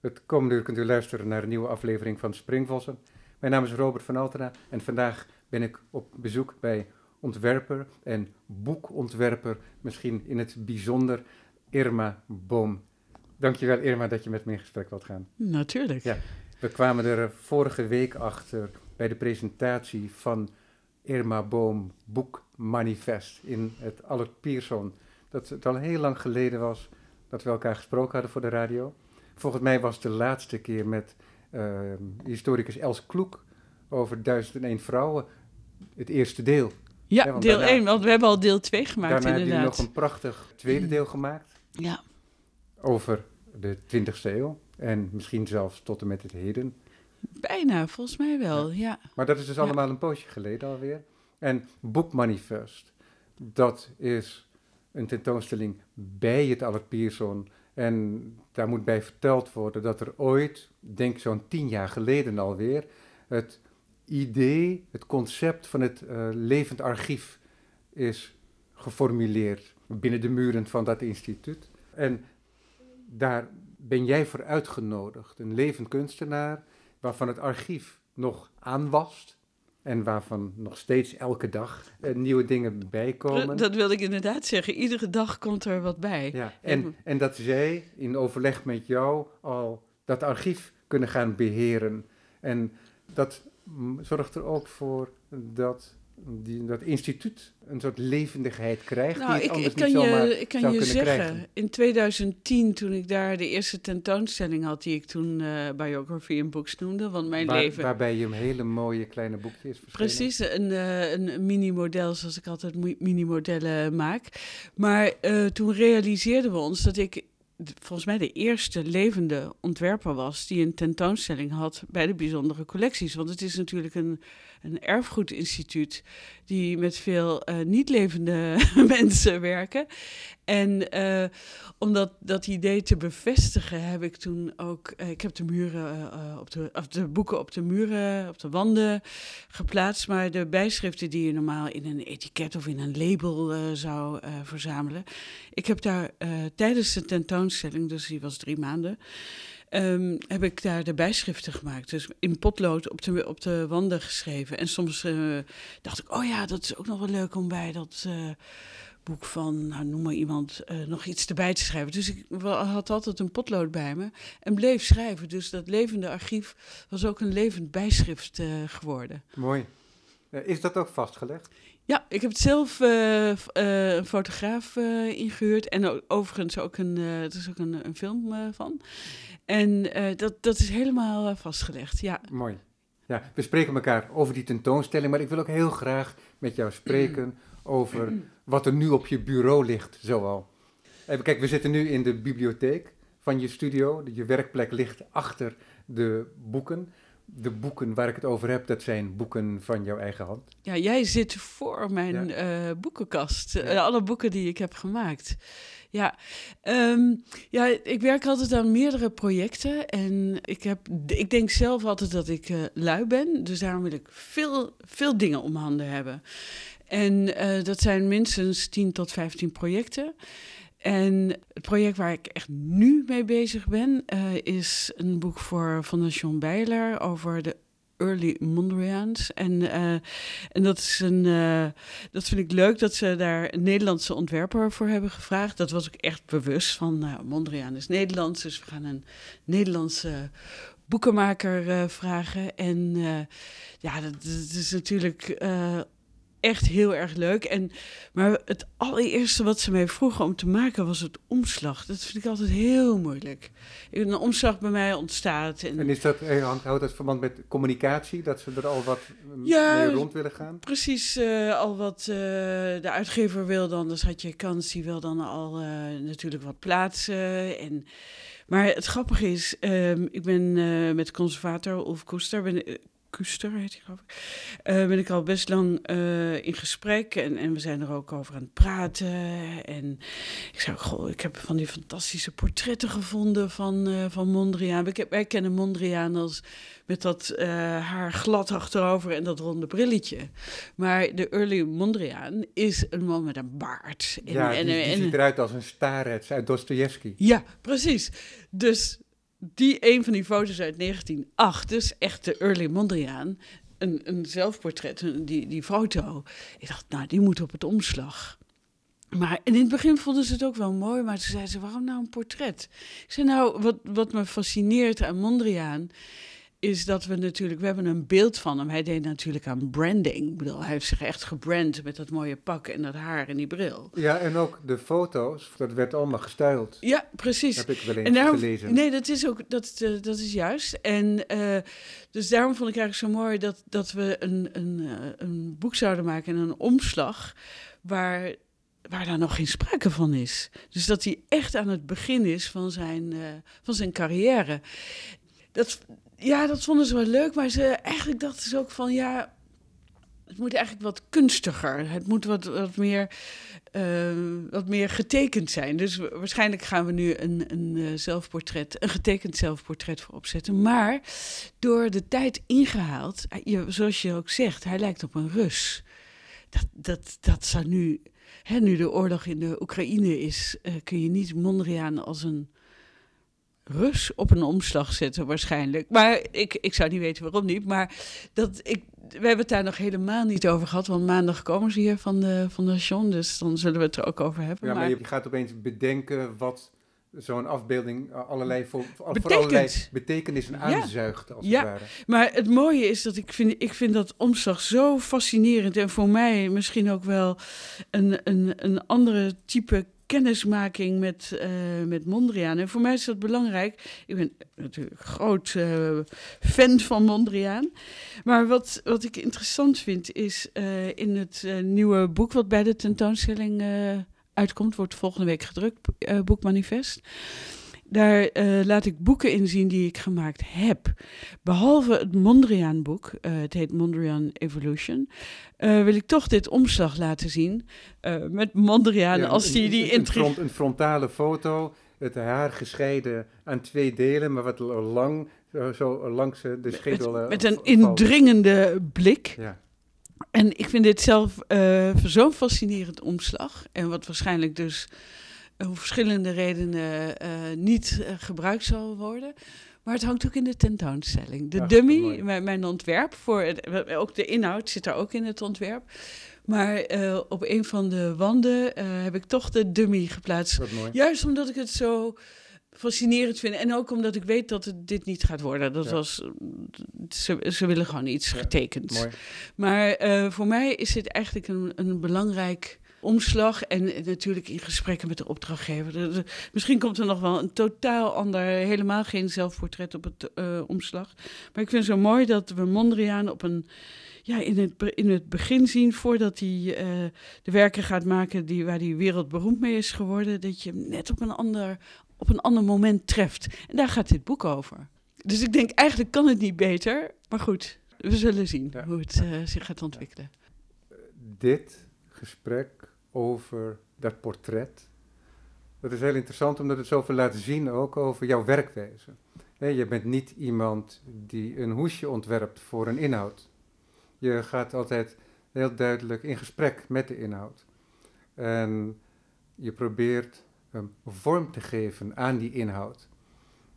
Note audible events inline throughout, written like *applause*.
Het komende uur kunt u luisteren naar een nieuwe aflevering van Springvossen. Mijn naam is Robert van Altena en vandaag ben ik op bezoek bij ontwerper en boekontwerper, misschien in het bijzonder Irma Boom. Dankjewel Irma dat je met me in gesprek wilt gaan. Natuurlijk. Ja, we kwamen er vorige week achter bij de presentatie van Irma Boom boekmanifest in het Allert Pierson. Dat het al heel lang geleden was dat we elkaar gesproken hadden voor de radio. Volgens mij was het de laatste keer met uh, historicus Els Kloek over 1001 vrouwen, het eerste deel. Ja, deel 1, want we hebben al deel 2 gemaakt daarna inderdaad. Daarna heb nog een prachtig tweede deel gemaakt. Ja. Over de 20e eeuw en misschien zelfs tot en met het heden. Bijna, volgens mij wel, ja. Maar dat is dus allemaal een poosje geleden alweer. En Boekmanifest, dat is een tentoonstelling bij het Allert Pierson. En daar moet bij verteld worden dat er ooit, denk zo'n tien jaar geleden alweer, het idee, het concept van het uh, levend archief is geformuleerd binnen de muren van dat instituut. En daar ben jij voor uitgenodigd, een levend kunstenaar waarvan het archief nog aanwast en waarvan nog steeds elke dag uh, nieuwe dingen bijkomen. Dat wilde ik inderdaad zeggen. Iedere dag komt er wat bij. Ja, en, en dat zij in overleg met jou al dat archief kunnen gaan beheren. En dat zorgt er ook voor dat die, dat instituut een soort levendigheid krijgt. Nou, die ik, anders ik kan niet je, ik kan je zeggen, krijgen. in 2010, toen ik daar de eerste tentoonstelling had, die ik toen uh, Biography in Books noemde, want mijn Waar, leven... Waarbij je een hele mooie kleine boekje is verschenen. Precies, een, uh, een mini-model, zoals ik altijd mini-modellen maak. Maar uh, toen realiseerden we ons dat ik volgens mij de eerste levende ontwerper was die een tentoonstelling had bij de bijzondere collecties. Want het is natuurlijk een, een erfgoedinstituut die met veel uh, niet levende *laughs* mensen werken. En uh, om dat, dat idee te bevestigen heb ik toen ook, uh, ik heb de muren op de, of de boeken op de muren, op de wanden geplaatst, maar de bijschriften die je normaal in een etiket of in een label zou verzamelen. Ik heb daar tijdens de tentoonstelling, dus die was drie maanden, Um, heb ik daar de bijschriften gemaakt. Dus in potlood op de, op de wanden geschreven. En soms uh, dacht ik, oh ja, dat is ook nog wel leuk om bij dat uh, boek van, nou, noem maar iemand, uh, nog iets erbij te schrijven. Dus ik had altijd een potlood bij me en bleef schrijven. Dus dat levende archief was ook een levend bijschrift geworden. Mooi. is dat ook vastgelegd? Ja, ik heb het zelf uh, uh, een fotograaf uh, ingehuurd. En overigens ook een, er is ook een, een film van. En dat, dat is helemaal vastgelegd, ja. Mooi. Ja, we spreken elkaar over die tentoonstelling, maar ik wil ook heel graag met jou spreken over wat er nu op je bureau ligt, zoal. Even kijk, we zitten nu in de bibliotheek van je studio. Je werkplek ligt achter de boeken de boeken waar ik het over heb, dat zijn boeken van jouw eigen hand. Ja, jij zit voor mijn ja. uh, boekenkast. Ja. Uh, alle boeken die ik heb gemaakt. Ja, um, ja, ik werk altijd aan meerdere projecten. En ik, heb, ik denk zelf altijd dat ik uh, lui ben. Dus daarom wil ik veel, veel dingen om handen hebben. En dat zijn minstens 10 tot 15 projecten. En het project waar ik echt nu mee bezig ben, uh, is een boek voor Fondation Bijler over de Early Mondriaans. En, uh, en dat, is een, uh, dat vind ik leuk dat ze daar een Nederlandse ontwerper voor hebben gevraagd. Dat was ik echt bewust van, nou, Mondriaan is Nederlands, dus we gaan een Nederlandse boekenmaker vragen. En ja, dat, dat, is natuurlijk echt heel erg leuk. En, maar het allereerste wat ze mij vroegen om te maken was het omslag. Dat vind ik altijd heel moeilijk. Een omslag bij mij ontstaat. En, en is dat, houdt dat verband met communicatie? Dat ze er al wat ja, mee rond willen gaan? Precies, uh, al wat uh, de uitgever wil dan. Dus had je kans, die wil dan al uh, natuurlijk wat plaatsen. En, maar het grappige is, um, ik ben met conservator Ulf Koester... Ben, Kuster heet hij geloof ik, uh, ben ik al best lang uh, in gesprek en, en we zijn er ook over aan het praten. En ik zei, goh, ik heb van die fantastische portretten gevonden van, uh, van Mondriaan. Wij, wij kennen Mondriaan als met dat haar glad achterover en dat ronde brilletje. Maar de early Mondriaan is een man met een baard. En, ja, en, die, die en, ziet eruit als een starets uit Dostoevsky. Ja, precies. Dus die een van die foto's uit 1908, dus echt de early Mondriaan, een, een zelfportret, die, die foto. Ik dacht, nou, die moet op het omslag. Maar in het begin vonden ze het ook wel mooi, maar ze zeiden ze, waarom nou een portret? Ik zei, nou, wat, wat me fascineert aan Mondriaan is dat we natuurlijk, we hebben een beeld van hem. Hij deed natuurlijk aan branding. Ik bedoel, hij heeft zich echt gebrand met dat mooie pak en dat haar en die bril. Ja, en ook de foto's, dat werd allemaal gestyled. Ja, precies. heb ik wel eens daarom, gelezen. Nee, dat is ook, dat, uh, dat is juist. En uh, dus daarom vond ik eigenlijk zo mooi dat, dat we een, een, uh, een boek zouden maken en een omslag waar waar daar nog geen sprake van is. Dus dat hij echt aan het begin is van zijn, uh, van zijn carrière. Dat, ja, dat vonden ze wel leuk, maar ze, eigenlijk dachten ze ook van ja, het moet eigenlijk wat kunstiger. Het moet wat, wat, meer, uh, wat meer getekend zijn. Dus waarschijnlijk gaan we nu een, een uh, zelfportret, een getekend zelfportret voor opzetten. Maar door de tijd ingehaald, je, zoals je ook zegt, hij lijkt op een Rus. Dat, dat, dat zou nu, hè, nu de oorlog in de Oekraïne is, uh, kun je niet Mondriaan als een Rus op een omslag zetten waarschijnlijk. Maar ik, ik zou niet weten waarom niet. Maar dat, ik, we hebben het daar nog helemaal niet over gehad. Want maandag komen ze hier van de Fondation. Dus dan zullen we het er ook over hebben. Ja, maar, maar je gaat opeens bedenken wat zo'n afbeelding allerlei, voor, voor allerlei betekenissen aanzuigt. Als ja. het ware. maar het mooie is dat ik vind, ik vind dat omslag zo fascinerend. En voor mij misschien ook wel een, een, een andere type kennismaking met, uh, met Mondriaan. En voor mij is dat belangrijk. Ik ben natuurlijk groot uh, fan van Mondriaan. Maar wat, wat ik interessant vind is uh, in het nieuwe boek wat bij de tentoonstelling uitkomt, wordt volgende week gedrukt, Boekmanifest. Daar uh, laat ik boeken in zien die ik gemaakt heb. Behalve het Mondriaan-boek, uh, het heet Mondriaan Evolution, uh, wil ik toch dit omslag laten zien. met Mondriaan ja, als die... die een, een, front, een frontale foto, het haar gescheiden aan twee delen, maar wat lang, zo, langs de schedel... Met, met een indringende blik. Ja. En ik vind dit zelf zo'n fascinerend omslag. En wat waarschijnlijk dus om verschillende redenen uh, niet uh, gebruikt zal worden. Maar het hangt ook in de tentoonstelling. De dummy, mijn, mijn, ontwerp, voor het, ook de inhoud zit daar ook in het ontwerp. Maar uh, op een van de wanden heb ik toch de dummy geplaatst. Juist omdat ik het zo fascinerend vind. En ook omdat ik weet dat het dit niet gaat worden. Dat ja. was, ze, ze willen gewoon iets ja, getekend. Mooi. Maar voor mij is dit eigenlijk een, een belangrijk omslag en natuurlijk in gesprekken met de opdrachtgever. Misschien komt er nog wel een totaal ander, helemaal geen zelfportret op het uh, omslag. Maar ik vind het zo mooi dat we Mondriaan op een, ja, in, het, in het begin zien, voordat hij uh, de werken gaat maken die, waar hij wereldberoemd mee is geworden, dat je hem net op een, ander, op een ander moment treft. En daar gaat dit boek over. Dus ik denk, eigenlijk kan het niet beter, maar goed, we zullen zien ja. hoe het uh, zich gaat ontwikkelen. Dit gesprek over dat portret. Dat is heel interessant omdat het zoveel laat zien ook over jouw werkwijze. je bent niet iemand die een hoesje ontwerpt voor een inhoud. Je gaat altijd heel duidelijk in gesprek met de inhoud. En je probeert een vorm te geven aan die inhoud.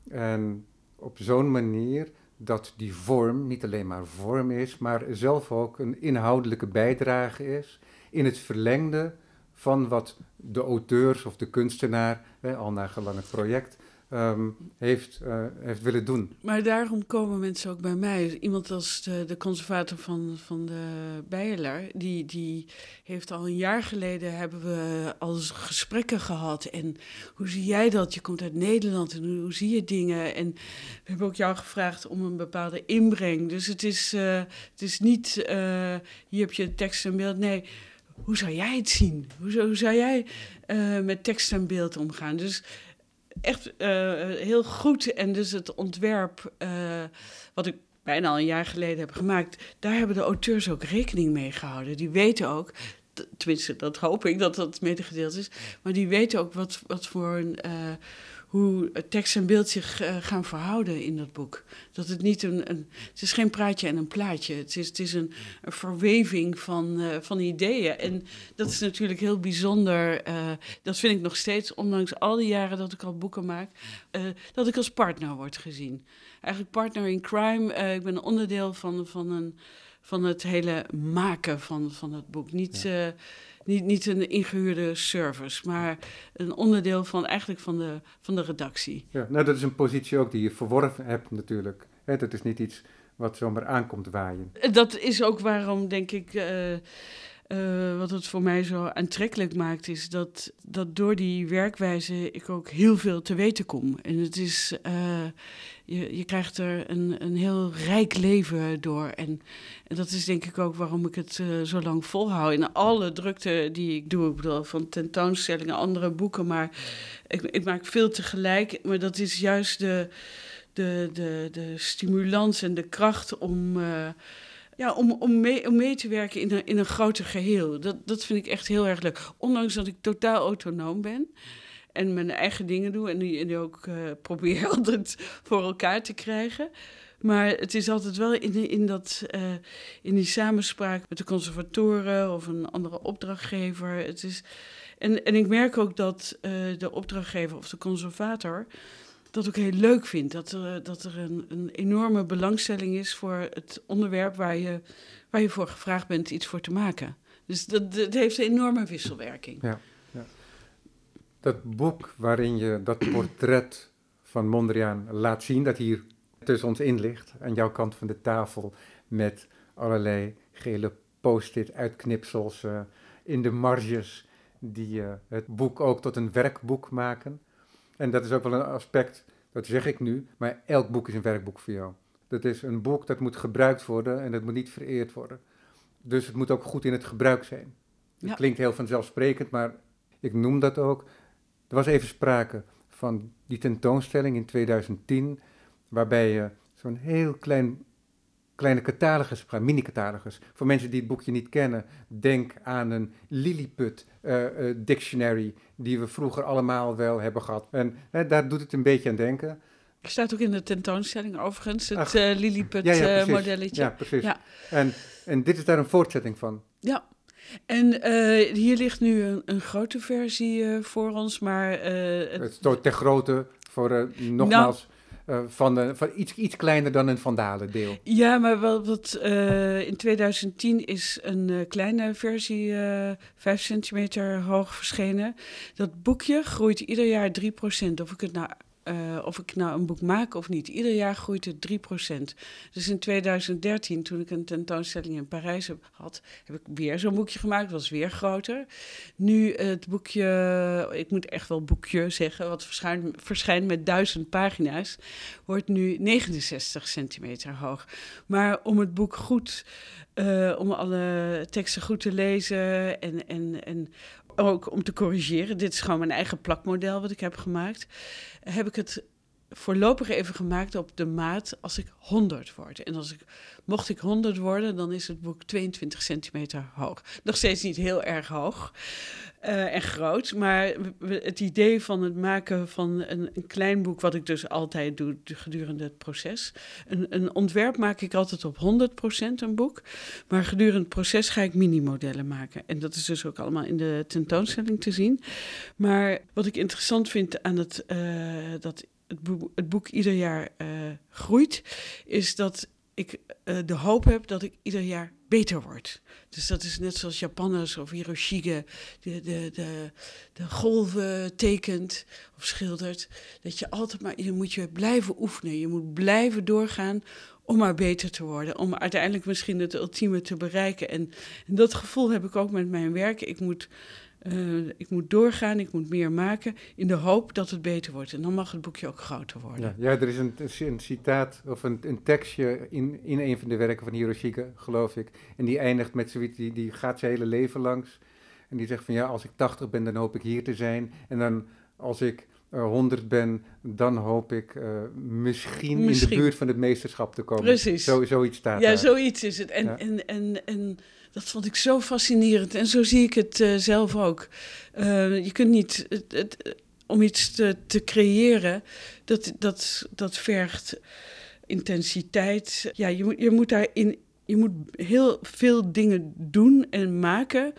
En op zo'n manier dat die vorm niet alleen maar vorm is, maar zelf ook een inhoudelijke bijdrage is in het verlengde van wat de auteurs of de kunstenaar, hè, al naar gelang het project, um, heeft, uh, heeft willen doen. Maar daarom komen mensen ook bij mij. Iemand als de, de conservator van, van de Bijelaar, die, die heeft al een jaar geleden hebben we al gesprekken gehad. En hoe zie jij dat? Je komt uit Nederland en hoe, zie je dingen? En we hebben ook jou gevraagd om een bepaalde inbreng. Dus het is, uh, het is niet, uh, hier heb je tekst en beeld. Nee, hoe zou jij het zien? Hoe, hoe zou jij uh, met tekst en beeld omgaan? Dus echt uh, heel goed. En dus het ontwerp, uh, wat ik bijna al een jaar geleden heb gemaakt, daar hebben de auteurs ook rekening mee gehouden. Die weten ook, tenminste, dat hoop ik dat dat medegedeeld is. Maar die weten ook wat, wat voor een, hoe tekst en beeld zich uh, gaan verhouden in dat boek. Dat het niet een, een, Het is geen praatje en een plaatje. Het is, het is een, een verweving van, uh, van ideeën. En dat is natuurlijk heel bijzonder. Uh, dat vind ik nog steeds, ondanks al die jaren dat ik al boeken maak, dat ik als partner word gezien. Eigenlijk partner in crime. ik ben een onderdeel van, van, een, van het hele maken van, van het boek. Niet. Ja niet, niet een ingehuurde service, maar een onderdeel van, eigenlijk van, de, van de redactie. Ja, nou, dat is een positie ook die je verworven hebt natuurlijk. Dat is niet iets wat zomaar aankomt waaien. Dat is ook waarom, denk ik, uh, uh, wat het voor mij zo aantrekkelijk maakt, is dat, dat door die werkwijze ik ook heel veel te weten kom. En het is, uh, je, je krijgt er een, een heel rijk leven door. En, en dat is denk ik ook waarom ik het uh, zo lang volhoud. In alle drukte die ik doe, ik bedoel, van tentoonstellingen, andere boeken, maar ik, ik maak veel tegelijk. Maar dat is juist de, de, de, de stimulans en de kracht om ja, om, om, mee, om mee te werken in een, in een groter geheel. Dat, dat vind ik echt heel erg leuk. Ondanks dat ik totaal autonoom ben en mijn eigen dingen doe en die, en die ook uh, probeer *laughs* altijd voor elkaar te krijgen. Maar het is altijd wel in, in, dat, uh, in die samenspraak met de conservatoren of een andere opdrachtgever. Het is, en, en ik merk ook dat uh, de opdrachtgever of de conservator dat ook heel leuk vind. Dat er, dat er een, een enorme belangstelling is voor het onderwerp waar je, waar je voor gevraagd bent iets voor te maken. Dus dat, dat heeft een enorme wisselwerking. Ja, ja. Dat boek waarin je dat *clears throat* portret van Mondriaan laat zien, dat hier tussen ons in ligt, aan jouw kant van de tafel, met allerlei gele post-it uitknipsels uh, in de marges, die uh, het boek ook tot een werkboek maken. En dat is ook wel een aspect, dat zeg ik nu, maar elk boek is een werkboek voor jou. Dat is een boek dat moet gebruikt worden en dat moet niet vereerd worden. Dus het moet ook goed in het gebruik zijn. Het klinkt heel vanzelfsprekend, maar ik noem dat ook. Er was even sprake van die tentoonstelling in 2010, waarbij je zo'n heel klein kleine catalogus, mini-catalogus. Voor mensen die het boekje niet kennen, denk aan een Lilliput uh, uh, dictionary, die we vroeger allemaal wel hebben gehad. En uh, daar doet het een beetje aan denken. Er staat ook in de tentoonstelling overigens, het uh, Lilliput ja, ja, modelletje. Ja, precies. Ja. En, en dit is daar een voortzetting van. Ja. En hier ligt nu een, een grote versie voor ons, maar... het, het is ter grootte voor, nogmaals... Uh, van, de, van iets, iets kleiner dan een Vandalen-deel. Ja, maar wel wat, uh, in 2010 is een kleine versie 5 centimeter hoog verschenen. Dat boekje groeit ieder jaar 3%. Of ik het nou uh, of ik nou een boek maak of niet. Ieder jaar groeit het 3%. Dus in 2013, toen ik een tentoonstelling in Parijs heb had, heb ik weer zo'n boekje gemaakt. Was weer groter. Nu het boekje, ik moet echt wel boekje zeggen, wat verschijnt, verschijnt met duizend pagina's, wordt nu 69 centimeter hoog. Maar om het boek goed, uh, om alle teksten goed te lezen en, en, en ook om te corrigeren, dit is gewoon mijn eigen plakmodel wat ik heb gemaakt, heb ik het voorlopig even gemaakt op de maat als ik 100 word. En als ik, mocht ik 100 worden, dan is het boek 22 centimeter hoog. Nog steeds niet heel erg hoog uh, en groot, maar het idee van het maken van een, een, klein boek, wat ik dus altijd doe gedurende het proces. Een, een ontwerp maak ik altijd op 100% een boek, maar gedurende het proces ga ik mini-modellen maken. En dat is dus ook allemaal in de tentoonstelling te zien. Maar wat ik interessant vind aan het, uh, dat het boek, ieder jaar uh, groeit, is dat ik uh, de hoop heb dat ik ieder jaar beter word. Dus dat is net zoals Japanners of Hiroshige de, de, de, de golven tekent of schildert. Dat je altijd maar, je moet je blijven oefenen. Je moet blijven doorgaan om maar beter te worden. Om uiteindelijk misschien het ultieme te bereiken. En, en dat gevoel heb ik ook met mijn werk. Ik moet uh, ik moet doorgaan, ik moet meer maken, in de hoop dat het beter wordt. En dan mag het boekje ook groter worden. Ja, ja er is een, een citaat of een, een, tekstje in, in een van de werken van Hiroshige, geloof ik. En die eindigt met zoiets, die, die gaat zijn hele leven langs. En die zegt van ja, als ik 80 ben, dan hoop ik hier te zijn. En dan als ik uh, eh, 100 ben, dan hoop ik uh, misschien, misschien, in de buurt van het meesterschap te komen. Precies. Zo, zoiets staat Ja, daar. zoiets is het. En, ja. en, en, en dat vond ik zo fascinerend. En zo zie ik het eh, zelf ook. Eh, je kunt niet. Het, om iets te, te creëren, dat, dat, dat vergt intensiteit. Ja, je moet, je moet daarin. Je moet heel veel dingen doen en maken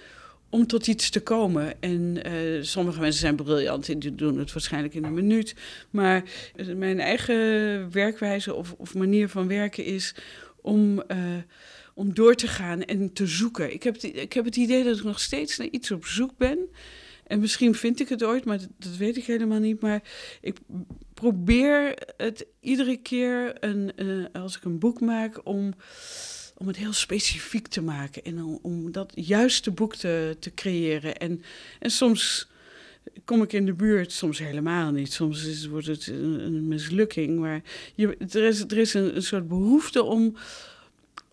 om tot iets te komen. En uh, sommige mensen zijn briljant en die doen het waarschijnlijk in een minuut. Maar mijn eigen werkwijze of, of manier van werken is om, om door te gaan en te zoeken. Ik heb, ik heb het idee dat ik nog steeds naar iets op zoek ben. En misschien vind ik het ooit, maar dat, weet ik helemaal niet. Maar ik probeer het iedere keer, een, uh, als ik een boek maak, om om het heel specifiek te maken en om, dat juiste boek te, te creëren. En, en soms kom ik in de buurt, soms helemaal niet. Soms wordt het een, een mislukking. Maar je, er is, er is een, een soort behoefte om,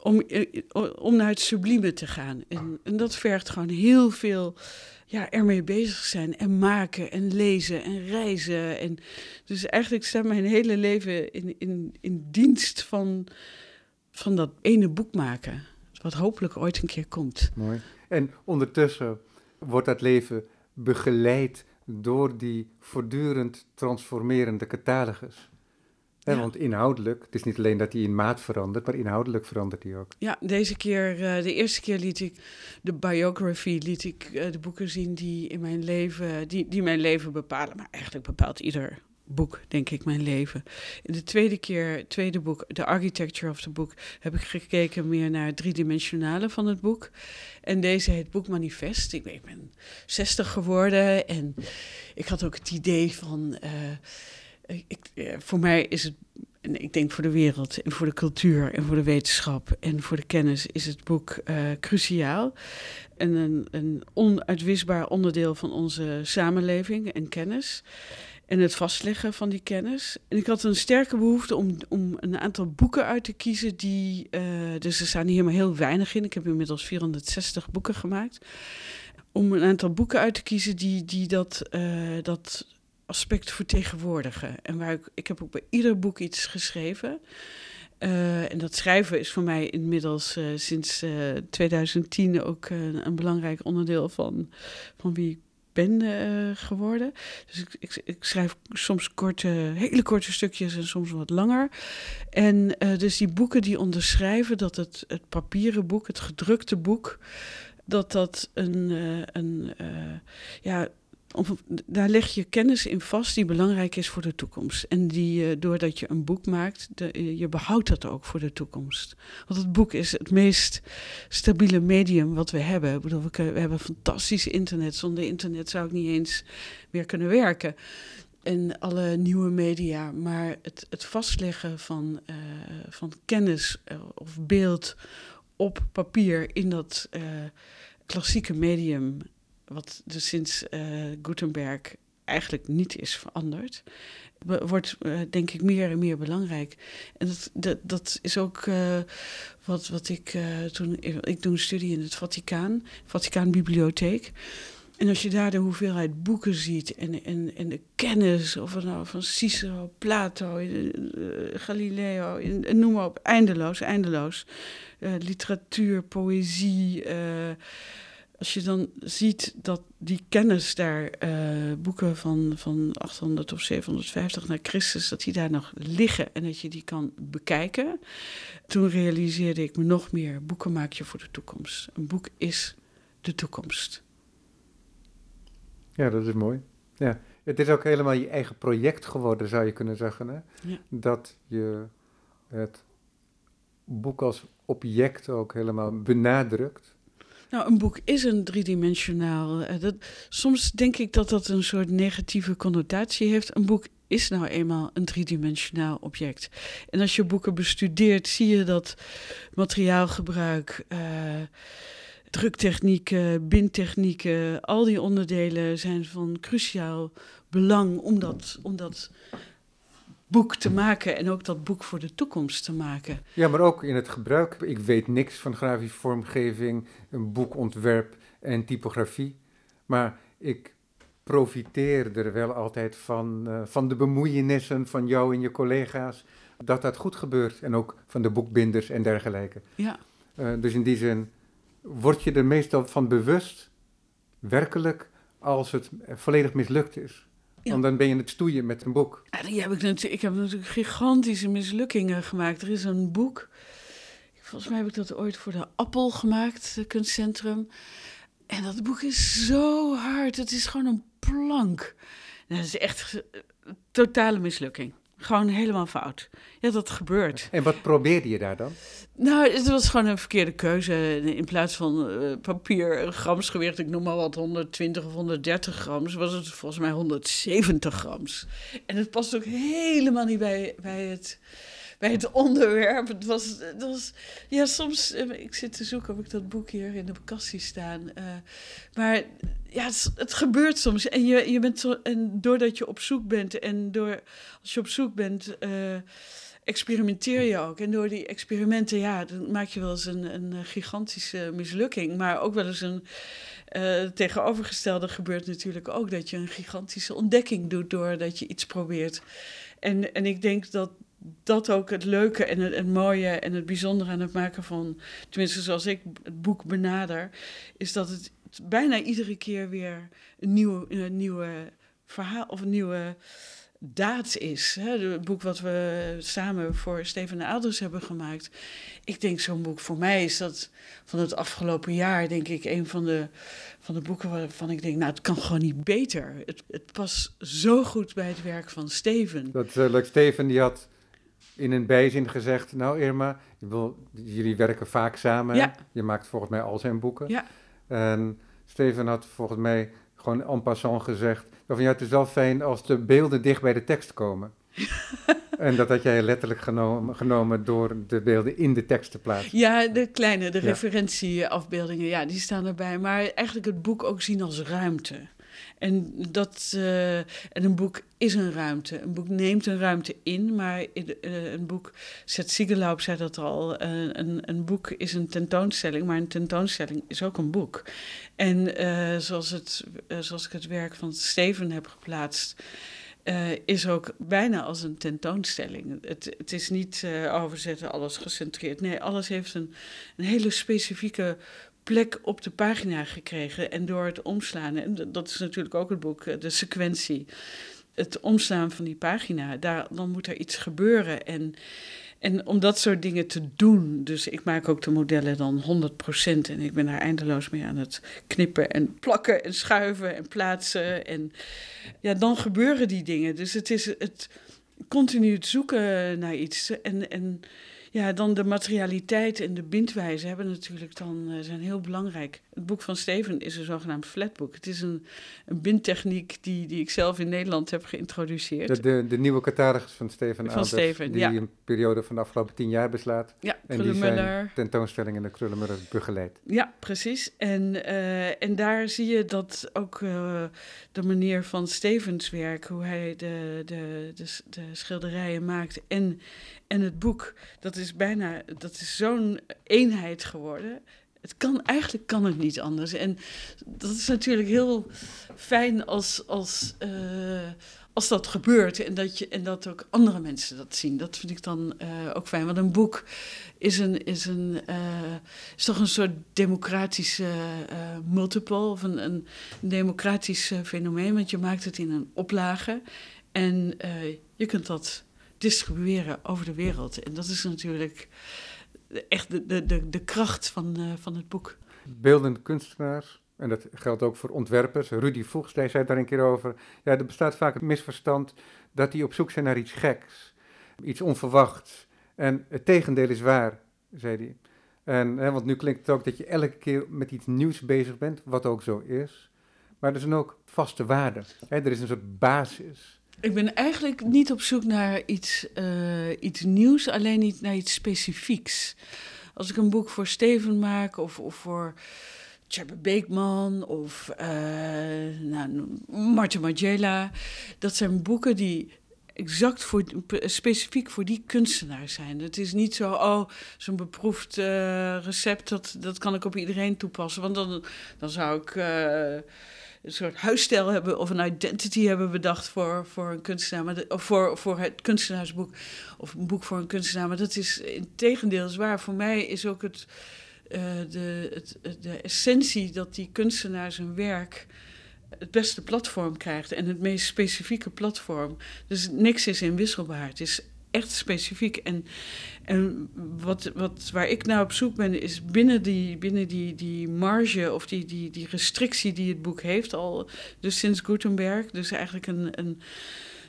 om, om naar het sublieme te gaan. En, en dat vergt gewoon heel veel ja, ermee bezig zijn en maken en lezen en reizen. En dus eigenlijk staat mijn hele leven in, in, in dienst van van dat ene boek maken. Wat hopelijk ooit een keer komt. Mooi. En ondertussen wordt dat leven begeleid door die voortdurend transformerende catalogus. Ja. Want inhoudelijk, het is niet alleen dat hij in maat verandert, maar inhoudelijk verandert hij ook. Ja, deze keer, uh, de eerste keer liet ik de biography, liet ik uh, de boeken zien die in mijn leven, die, die mijn leven bepalen. Maar eigenlijk bepaalt ieder boek, denk ik, mijn leven. In de tweede keer, tweede boek, The Architecture of the Book, heb ik gekeken meer naar het driedimensionale van het boek. En deze heet Boek Manifest. Ik ben 60 geworden en ik had ook het idee van. Uh, ik, uh, voor mij is het. En ik denk voor de wereld en voor de cultuur en voor de wetenschap en voor de kennis is het boek uh, cruciaal. En een, een onuitwisbaar onderdeel van onze samenleving en kennis en het vastleggen van die kennis. En ik had een sterke behoefte om, om een aantal boeken uit te kiezen die. Uh, dus er staan hier maar heel weinig in. Ik heb inmiddels 460 boeken gemaakt. Om een aantal boeken uit te kiezen die, die dat, dat aspect vertegenwoordigen. En waar ik, ik heb ook bij ieder boek iets geschreven. Uh, en dat schrijven is voor mij inmiddels uh, sinds uh, 2010 ook een belangrijk onderdeel van, van wie ik ben geworden. Dus ik, ik, ik, schrijf soms korte, hele korte stukjes en soms wat langer. En dus die boeken die onderschrijven dat het, het papieren boek, het gedrukte boek, dat dat een, een ja, daar leg je kennis in vast die belangrijk is voor de toekomst. En die, uh, doordat je een boek maakt, de, je behoudt dat ook voor de toekomst. Want het boek is het meest stabiele medium wat we hebben. Ik bedoel, we, hebben fantastisch internet. Zonder internet zou ik niet eens meer kunnen werken. En alle nieuwe media. Maar het, het vastleggen van, uh, van kennis of beeld op papier in dat klassieke medium wat dus sinds uh, Gutenberg eigenlijk niet is veranderd, wordt uh, denk ik meer en meer belangrijk. En dat, dat, dat is ook uh, wat, wat ik toen. Ik doe een studie in het Vaticaan, Vaticaanbibliotheek. En als je daar de hoeveelheid boeken ziet en, en, en de kennis, of nou van Cicero, Plato, Galileo, noem maar op, eindeloos, eindeloos. literatuur, poëzie als je dan ziet dat die kennis daar, uh, boeken van, van 800 of 750 naar Christus, dat die daar nog liggen en dat je die kan bekijken. Toen realiseerde ik me nog meer, boeken maak je voor de toekomst. Een boek is de toekomst. Ja, dat is mooi. Ja. Het is ook helemaal je eigen project geworden, zou je kunnen zeggen. Hè? Ja. Dat je het boek als object ook helemaal benadrukt. Nou, een boek is een driedimensionaal. Uh, dat, soms denk ik dat dat een soort negatieve connotatie heeft. Een boek is nou eenmaal een driedimensionaal object. En als je boeken bestudeert, zie je dat materiaalgebruik. Uh, druktechnieken, bindtechnieken, al die onderdelen zijn van cruciaal belang om dat, om dat boek te maken en ook dat boek voor de toekomst te maken. Ja, maar ook in het gebruik. Ik weet niks van grafische vormgeving, een boekontwerp en typografie. Maar ik profiteer er wel altijd van, uh, van de bemoeienissen van jou en je collega's. Dat dat goed gebeurt. En ook van de boekbinders en dergelijke. Ja. Uh, dus in die zin word je er meestal van bewust, werkelijk, als het volledig mislukt is. Ja. Want dan ben je het stoeien met een boek. Ja, die heb ik, natuurlijk, ik heb natuurlijk gigantische mislukkingen gemaakt. Er is een boek, volgens mij heb ik dat ooit voor de Appel gemaakt, het kunstcentrum. En dat boek is zo hard, het is gewoon een plank. Nou, dat is echt een totale mislukking. Gewoon helemaal fout. Ja, dat gebeurt. En wat probeerde je daar dan? Nou, het was gewoon een verkeerde keuze. In plaats van uh, papier, gramsgewicht, ik noem maar wat, 120 of 130 grams, was het volgens mij 170 grams. En het past ook helemaal niet bij, bij het bij het onderwerp. Het was, het was ja, soms, eh, ik zit te zoeken of ik dat boek hier in de kast zie staan. Uh, maar ja, het, gebeurt soms. En, je, je bent en doordat je op zoek bent en door, als je op zoek bent, uh, experimenteer je ook. En door die experimenten, ja, dan maak je wel eens een, een gigantische mislukking. Maar ook wel eens een tegenovergestelde gebeurt natuurlijk ook. Dat je een gigantische ontdekking doet doordat je iets probeert. En, en ik denk dat dat ook het leuke en het, mooie en het bijzondere aan het maken van, tenminste zoals ik het boek benader, is dat het bijna iedere keer weer een nieuwe, een nieuwe verhaal of een nieuwe daad is. Het boek wat we samen voor Steven Aders hebben gemaakt. Ik denk zo'n boek, voor mij is dat van het afgelopen jaar, denk ik, een van de, van de boeken waarvan ik denk, nou, het kan gewoon niet beter. Het, het past zo goed bij het werk van Steven. Dat uh, Steven die had in een bijzin gezegd, nou Irma, jullie werken vaak samen. Ja. Je maakt volgens mij al zijn boeken. Ja. En Steven had volgens mij gewoon en passant gezegd, van, ja, het is wel fijn als de beelden dicht bij de tekst komen. *laughs* en dat had jij letterlijk genomen, genomen door de beelden in de tekst te plaatsen. Ja, de kleine, de Ja. referentieafbeeldingen, ja, die staan erbij. Maar eigenlijk het boek ook zien als ruimte. En, dat, eh, en een boek is een ruimte. Een boek neemt een ruimte in, maar eh, een boek, Zet Siegelaub zei dat al, eh, een, een boek is een tentoonstelling, maar een tentoonstelling is ook een boek. En zoals, het, zoals ik het werk van Steven heb geplaatst, is ook bijna als een tentoonstelling. Het, het is niet overzetten, alles gecentreerd. Nee, alles heeft een, een hele specifieke plek op de pagina gekregen. En door het omslaan, en dat is natuurlijk ook het boek, eh, de sequentie. Het omslaan van die pagina, daar, dan moet er iets gebeuren. En, en om dat soort dingen te doen, dus ik maak ook de modellen dan 100% en ik ben daar eindeloos mee aan het knippen en plakken en schuiven en plaatsen. En ja, dan gebeuren die dingen. Dus het is het continu het zoeken naar iets. En, en ja, dan de materialiteit en de bindwijze hebben natuurlijk dan, eh, zijn heel belangrijk. Het boek van Steven is een zogenaamd flatbook. Het is een, een bindtechniek die, die ik zelf in Nederland heb geïntroduceerd. De, de, de nieuwe catalogus van Steven Van Steven, die ja. een periode van de afgelopen tien jaar beslaat. ja, En die zijn tentoonstelling in de Krullenmuller begeleidt. Ja, precies. En, eh, en daar zie je dat ook eh, de manier van Stevens werk, hoe hij de, de, de, de schilderijen maakt en, en het boek, dat is bijna, dat is zo'n eenheid geworden. Het kan, eigenlijk kan het niet anders. En dat is natuurlijk heel fijn als, als, eh, als dat gebeurt en dat, je, en dat ook andere mensen dat zien. Dat vind ik dan eh, ook fijn. Want een boek is, een, is, een, eh, is toch een soort democratische multiple of een, een democratisch fenomeen. Want je maakt het in een oplage en je kunt dat distribueren over de wereld. En dat is natuurlijk echt de, de, de, kracht van, eh, van het boek. Beeldende kunstenaars, en dat geldt ook voor ontwerpers. Rudy hij zei daar een keer over. Ja, er bestaat vaak het misverstand dat die op zoek zijn naar iets geks, iets onverwachts. En het tegendeel is waar, zei hij. En, hè, want nu klinkt het ook dat je elke keer met iets nieuws bezig bent, wat ook zo is. Maar er zijn ook vaste waarden. Hè, er is een soort basis. Ik ben eigenlijk niet op zoek naar iets, eh, iets nieuws, alleen niet naar iets specifieks. Als ik een boek voor Steven maak of, of voor Tjebbe Beekman of eh nou, Martin Margiela, dat zijn boeken die exact voor, specifiek voor die kunstenaar zijn. Het is niet zo, oh, zo'n beproefd eh, recept, dat, dat kan ik op iedereen toepassen. Want dan, dan zou ik een soort huisstijl hebben of een identity hebben bedacht voor, voor een kunstenaar, of voor, voor het kunstenaarsboek of een boek voor een kunstenaar. Maar dat is in tegendeel is waar. Voor mij is ook het, de, het, de essentie dat die kunstenaar zijn werk het beste platform krijgt en het meest specifieke platform. Dus niks is inwisselbaar. Het is echt specifiek. En, en wat, wat, waar ik nou op zoek ben, is binnen die, binnen die, die marge of die, die, die restrictie die het boek heeft, al dus sinds Gutenberg. Dus eigenlijk een, een,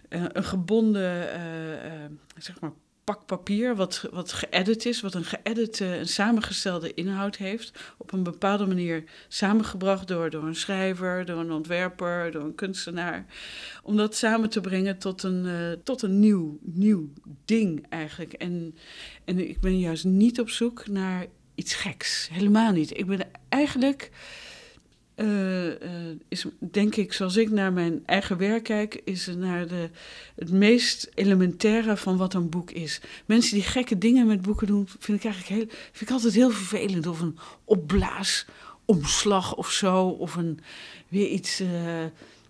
een gebonden, uh, uh, zeg maar, pak papier wat, wat geëdit is, wat een geëdite en samengestelde inhoud heeft, op een bepaalde manier samengebracht door, door een schrijver, door een ontwerper, door een kunstenaar, om dat samen te brengen tot een, uh, tot een nieuw, nieuw ding eigenlijk. En, en ik ben juist niet op zoek naar iets geks, helemaal niet. Ik ben eigenlijk uh, is, denk ik, zoals ik naar mijn eigen werk kijk, is naar de, het meest elementaire van wat een boek is. Mensen die gekke dingen met boeken doen, vind ik eigenlijk heel, vind ik altijd heel vervelend. Of een opblaasomslag of zo, of een, weer iets, uh,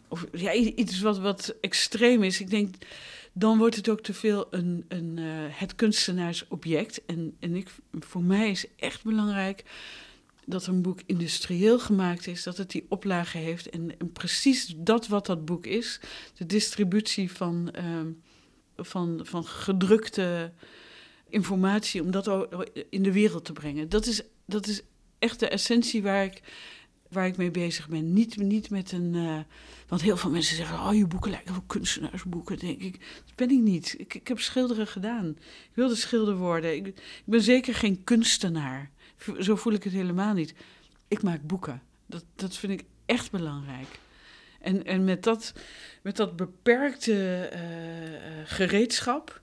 of, ja, iets wat, wat extreem is. Ik denk, dan wordt het ook te veel een, een, het kunstenaarsobject. En, en ik, voor mij is echt belangrijk dat een boek industrieel gemaakt is, dat het die oplage heeft. En, precies dat wat dat boek is, de distributie van, uh, van, van gedrukte informatie, om dat in de wereld te brengen. Dat is, dat is echt de essentie waar ik, waar ik mee bezig ben. Niet, niet met een. Uh, want heel veel mensen zeggen: Oh, je boeken lijken wel kunstenaarsboeken. Denk ik. Dat ben ik niet. Ik, ik heb schilderen gedaan. Ik wilde schilder worden. Ik ben zeker geen kunstenaar. Zo voel ik het helemaal niet. Ik maak boeken. Dat, dat vind ik echt belangrijk. En, en met, dat, met dat beperkte uh, gereedschap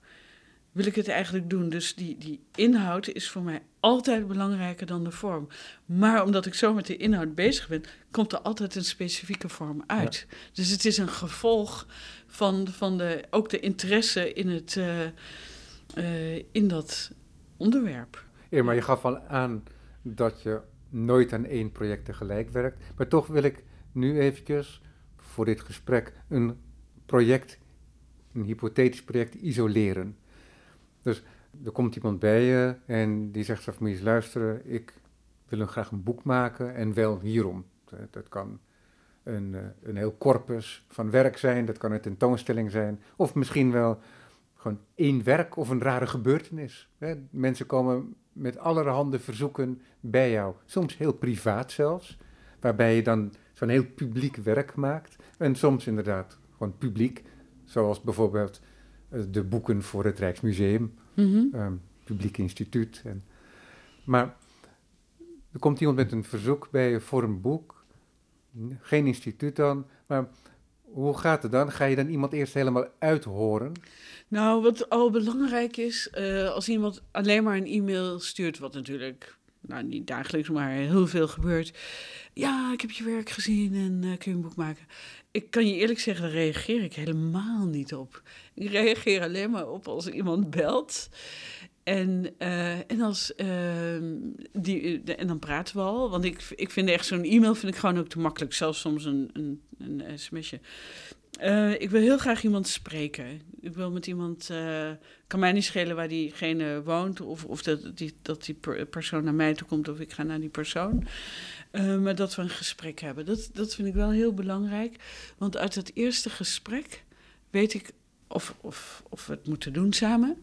wil ik het eigenlijk doen. Dus die, die inhoud is voor mij altijd belangrijker dan de vorm. Maar omdat ik zo met de inhoud bezig ben, komt er altijd een specifieke vorm uit. Dus het is een gevolg van, van de, ook de interesse in, het, uh, uh, in dat onderwerp. Ja, maar je gaf al aan dat je nooit aan één project tegelijk werkt. Maar toch wil ik nu eventjes voor dit gesprek een project, een hypothetisch project, isoleren. Dus er komt iemand bij je en die zegt: Moet je eens luisteren, ik wil graag een boek maken en wel hierom. Dat kan een, eh, een heel corpus van werk zijn, dat kan een tentoonstelling zijn, of misschien wel gewoon één werk of een rare gebeurtenis. Mensen komen met allerhande verzoeken bij jou. Soms heel privaat zelfs, waarbij je dan zo'n heel publiek werk maakt. En soms inderdaad gewoon publiek, zoals bijvoorbeeld eh, de boeken voor het Rijksmuseum, mm publiek instituut. En, maar er komt iemand met een verzoek bij je voor een boek, geen instituut dan, maar hoe gaat het dan? Ga je dan iemand eerst helemaal uithoren? Nou, wat al belangrijk is, uh, als iemand alleen maar een e-mail stuurt, wat natuurlijk nou, niet dagelijks, maar heel veel gebeurt. Ja, ik heb je werk gezien en uh, kun je een boek maken. Ik kan je eerlijk zeggen, daar reageer ik helemaal niet op. Ik reageer alleen maar op als iemand belt. En, uh, en, als, uh, die, en dan praten we al. Want ik, ik vind echt zo'n e-mail vind ik gewoon ook te makkelijk. Zelfs soms een, een, een sms'je. Uh, ik wil heel graag iemand spreken. Ik wil met iemand. Uh, kan mij niet schelen waar diegene woont. Of, of dat, die, dat die persoon naar mij toe komt. Of ik ga naar die persoon. Maar dat we een gesprek hebben. Dat, dat vind ik wel heel belangrijk. Want uit het eerste gesprek weet ik of, of, of we het moeten doen samen.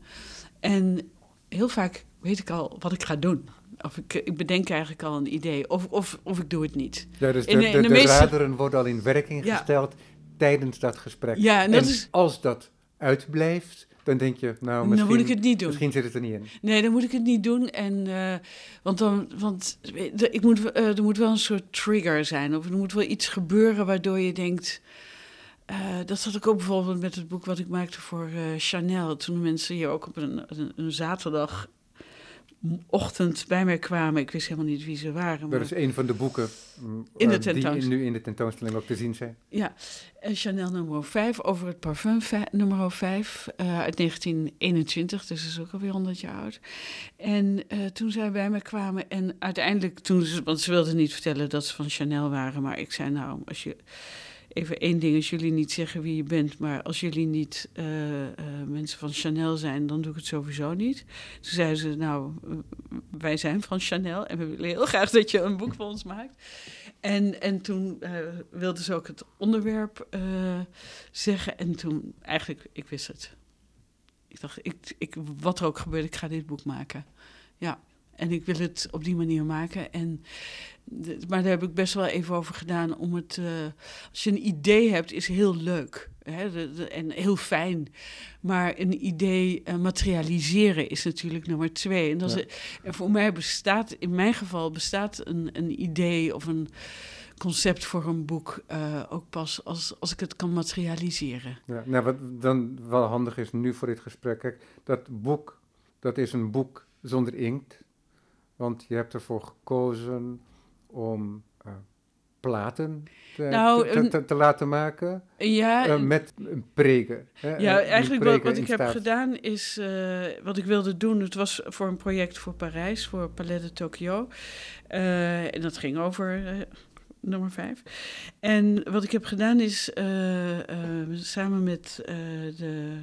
En heel vaak weet ik al wat ik ga doen. Of ik, ik bedenk eigenlijk al een idee. Of, of, of ik doe het niet. Ja, dus de, in, in de, de, meeste... raderen worden al in werking ja. gesteld tijdens dat gesprek. Ja, en, dat en is... als dat uitblijft, dan denk je, nou, misschien, dan moet ik het niet doen. misschien zit het er niet in. Nee, dan moet ik het niet doen. En, uh, want dan, want ik moet, uh, er moet wel een soort trigger zijn. Of er moet wel iets gebeuren waardoor je denkt... Uh, dat had ik ook bijvoorbeeld met het boek wat ik maakte voor Chanel. Toen mensen hier ook op een, een, een zaterdag ochtend bij mij kwamen. Ik wist helemaal niet wie ze waren. Maar... Dat is een van de boeken mm, in de die nu in de tentoonstelling ook te zien zijn. Ja, Chanel nummer 5 over het parfum nummer 5 uh, uit 1921, dus dat is ook alweer 100 jaar oud. En uh, toen zij bij me kwamen en uiteindelijk toen, want ze wilden niet vertellen dat ze van Chanel waren, maar ik zei nou, als je even één ding. Als jullie niet zeggen wie je bent, maar als jullie niet eh, eh, mensen van Chanel zijn, dan doe ik het sowieso niet. Toen zeiden ze, nou, wij zijn van Chanel en we willen heel graag dat je een boek voor ons maakt. En, en toen uh, wilden ze ook het onderwerp zeggen. En toen, eigenlijk, ik wist het. Ik dacht, ik, ik, wat er ook gebeurt, ik ga dit boek maken. Ja. En ik wil het op die manier maken. En, maar daar heb ik best wel even over gedaan. Om het, uh, als je een idee hebt, is heel leuk. Hè, en heel fijn. Maar een idee uh, materialiseren is natuurlijk nummer twee. En, dat ja. is, en voor mij bestaat, in mijn geval, bestaat een, een idee of een concept voor een boek uh, ook pas als, als ik het kan materialiseren. Ja, nou, wat dan wel handig is nu voor dit gesprek, kijk, dat boek, dat is een boek zonder inkt. Want je hebt ervoor gekozen om uh, platen te, nou, te, te, te, laten maken. Ja, uh, met een preker. Hè, ja, eigenlijk wat, wat ik heb gedaan is, uh, wat ik wilde doen, het was voor een project voor Parijs, voor Palais de Tokyo. en dat ging over nummer vijf. En wat ik heb gedaan is samen met de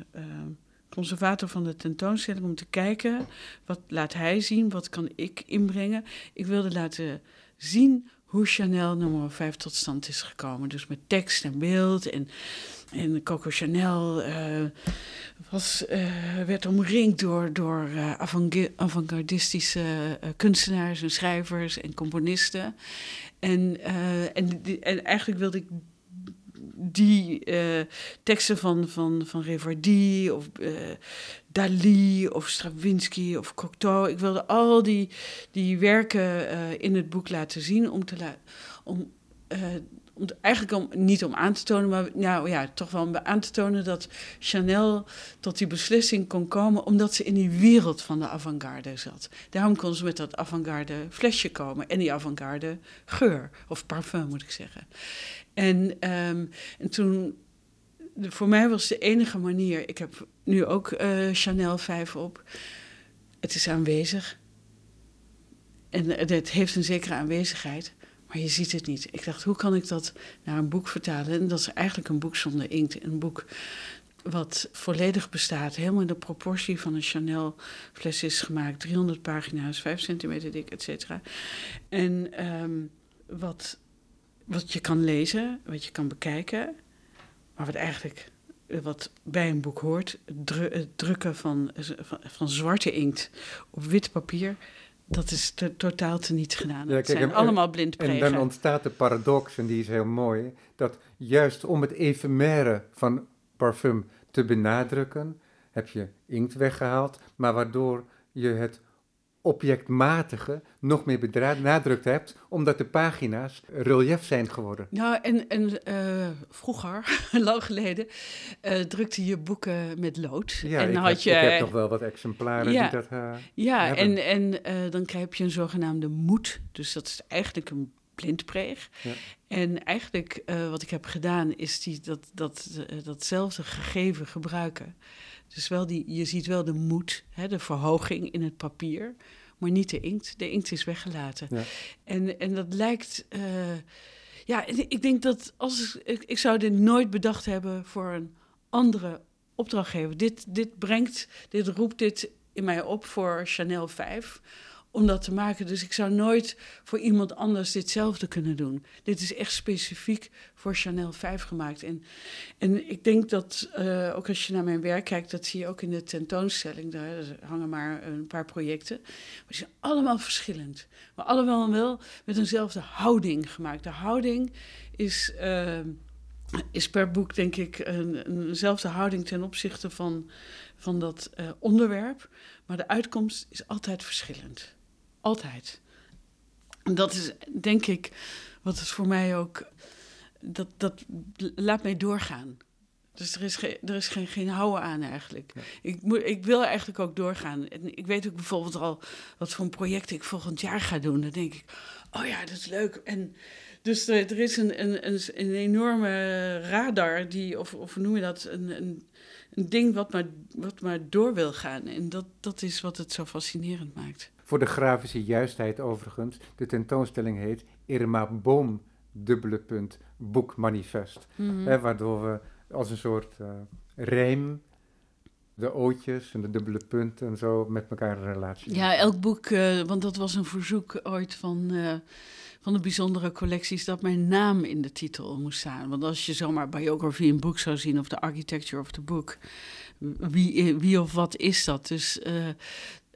conservator van de tentoonstelling om te kijken wat laat hij zien, wat kan ik inbrengen. Ik wilde laten zien hoe Chanel nummer 5 tot stand is gekomen. Dus met tekst en beeld. En, en Coco Chanel uh, was, uh, werd omringd door, door uh, avant-gardistische kunstenaars en schrijvers en componisten. En, en, en eigenlijk wilde ik die uh, teksten van, van, van Revardy of uh, Dali of Stravinsky of Cocteau. Ik wilde al die, die werken uh, in het boek laten zien om te laten. Om, om eigenlijk om, niet om aan te tonen, maar nou ja, toch wel om aan te tonen dat Chanel tot die beslissing kon komen omdat ze in die wereld van de avant-garde zat. Daarom kon ze met dat avant-garde flesje komen en die avant-garde geur, of parfum moet ik zeggen. En, um, en toen, voor mij was de enige manier, ik heb nu ook uh, Chanel 5 op, het is aanwezig. En het heeft een zekere aanwezigheid, maar je ziet het niet. Ik dacht, hoe kan ik dat naar een boek vertalen? En dat is eigenlijk een boek zonder inkt. Een boek wat volledig bestaat, helemaal in de proportie van een Chanel fles is gemaakt. 300 pagina's, 5 centimeter dik, et cetera. En um, wat wat je kan lezen, wat je kan bekijken, maar wat eigenlijk wat bij een boek hoort, het drukken van, van, van, zwarte inkt op wit papier, dat is te, totaal te niet gedaan. Ja, het zijn en, allemaal blindpregen. En dan ontstaat de paradox, en die is heel mooi, dat juist om het efemère van parfum te benadrukken, heb je inkt weggehaald, maar waardoor je het objectmatige nog meer benadrukt hebt, omdat de pagina's relief zijn geworden. Nou, en, en uh, vroeger, *laughs* lang geleden, uh, drukte je boeken met lood. Ja, en ik, had heb, je, ik heb toch wel wat exemplaren ja, die dat uh, Ja, hebben. en, en dan krijg je een zogenaamde moed. Dus dat is eigenlijk een blindpreeg. Ja. En eigenlijk wat ik heb gedaan, is die, dat, dat, datzelfde gegeven gebruiken. Dus wel die, je ziet wel de moed, hè, de verhoging in het papier, maar niet de inkt. De inkt is weggelaten. Ja. En, en dat lijkt. Uh, ja, ik denk dat als ik, ik zou dit nooit bedacht hebben voor een andere opdrachtgever. Dit, dit brengt, dit roept dit in mij op voor Chanel 5 om dat te maken. Dus ik zou nooit voor iemand anders ditzelfde kunnen doen. Dit is echt specifiek voor Chanel 5 gemaakt. En, en ik denk dat, uh, ook als je naar mijn werk kijkt, dat zie je ook in de tentoonstelling. Daar hangen maar een paar projecten. Maar die zijn allemaal verschillend. Maar allemaal wel met eenzelfde houding gemaakt. De houding is. Uh, is per boek, denk ik, een, eenzelfde houding ten opzichte van, van dat uh, onderwerp. Maar de uitkomst is altijd verschillend. Altijd. En dat is denk ik wat het voor mij ook. Dat, dat laat mij doorgaan. Dus er is, ge, er is geen, geen houden aan eigenlijk. Ja. Ik, moet, ik wil eigenlijk ook doorgaan. En ik weet ook bijvoorbeeld al wat voor een project ik volgend jaar ga doen. Dan denk ik, oh ja, dat is leuk. En dus er, er is een, een, een, een, enorme radar, die, of, of hoe noem je dat? Een, een, een ding wat maar, wat maar door wil gaan. En dat, dat is wat het zo fascinerend maakt. Voor de grafische juistheid overigens, de tentoonstelling heet Irma Boom, dubbele punt, boekmanifest. Mhm. Waardoor we als een soort uh, rijm de ootjes en de dubbele punten en zo met elkaar een relatie. Ja, elk boek, uh, want dat was een verzoek ooit van, uh, van de bijzondere collecties, dat mijn naam in de titel moest staan. Want als je zomaar biography een boek zou zien of de architecture of the book, wie, wie of wat is dat? Dus uh,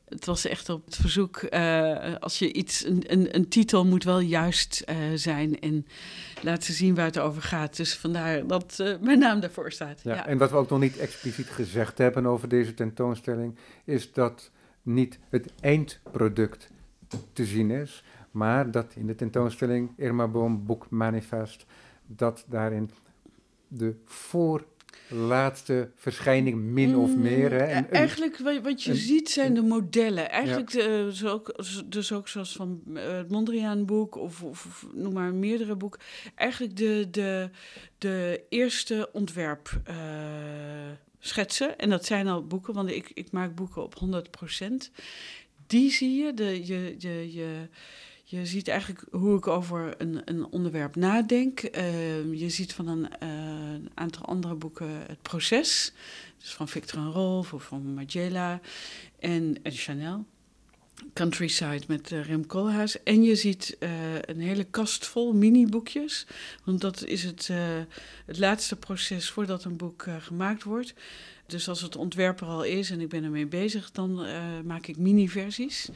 het was echt op het verzoek, uh, als je iets, een, een, een, titel moet wel juist uh, zijn en laten zien waar het over gaat. Dus vandaar dat uh, mijn naam daarvoor staat. Ja, ja, En wat we ook nog niet expliciet gezegd hebben over deze tentoonstelling, is dat niet het eindproduct te zien is, maar dat in de tentoonstelling Irma Boom Boek Manifest, dat daarin de voor laatste verschijning min of meer. Hè? En, Eigenlijk wat, wat je een, ziet zijn de modellen. Eigenlijk ja. zo ook, dus ook zoals van uh, het Mondriaan boek of, of, of, noem maar meerdere boeken. Eigenlijk de, de, de eerste ontwerp uh, schetsen. En dat zijn al boeken, want ik, ik maak boeken op 100%. Die zie je, de, je, je, je je ziet eigenlijk hoe ik over een, een onderwerp nadenk. Uh, je ziet van een uh, aantal andere boeken het proces. Dus van Victor en Rolf of van Magella en, en Chanel. Countryside met uh, Rem Koolhaas. En je ziet een hele kast vol mini-boekjes. Want dat is het, het laatste proces voordat een boek gemaakt wordt. Dus als het ontwerp er al is en ik ben ermee bezig, dan uh, maak ik mini-versies.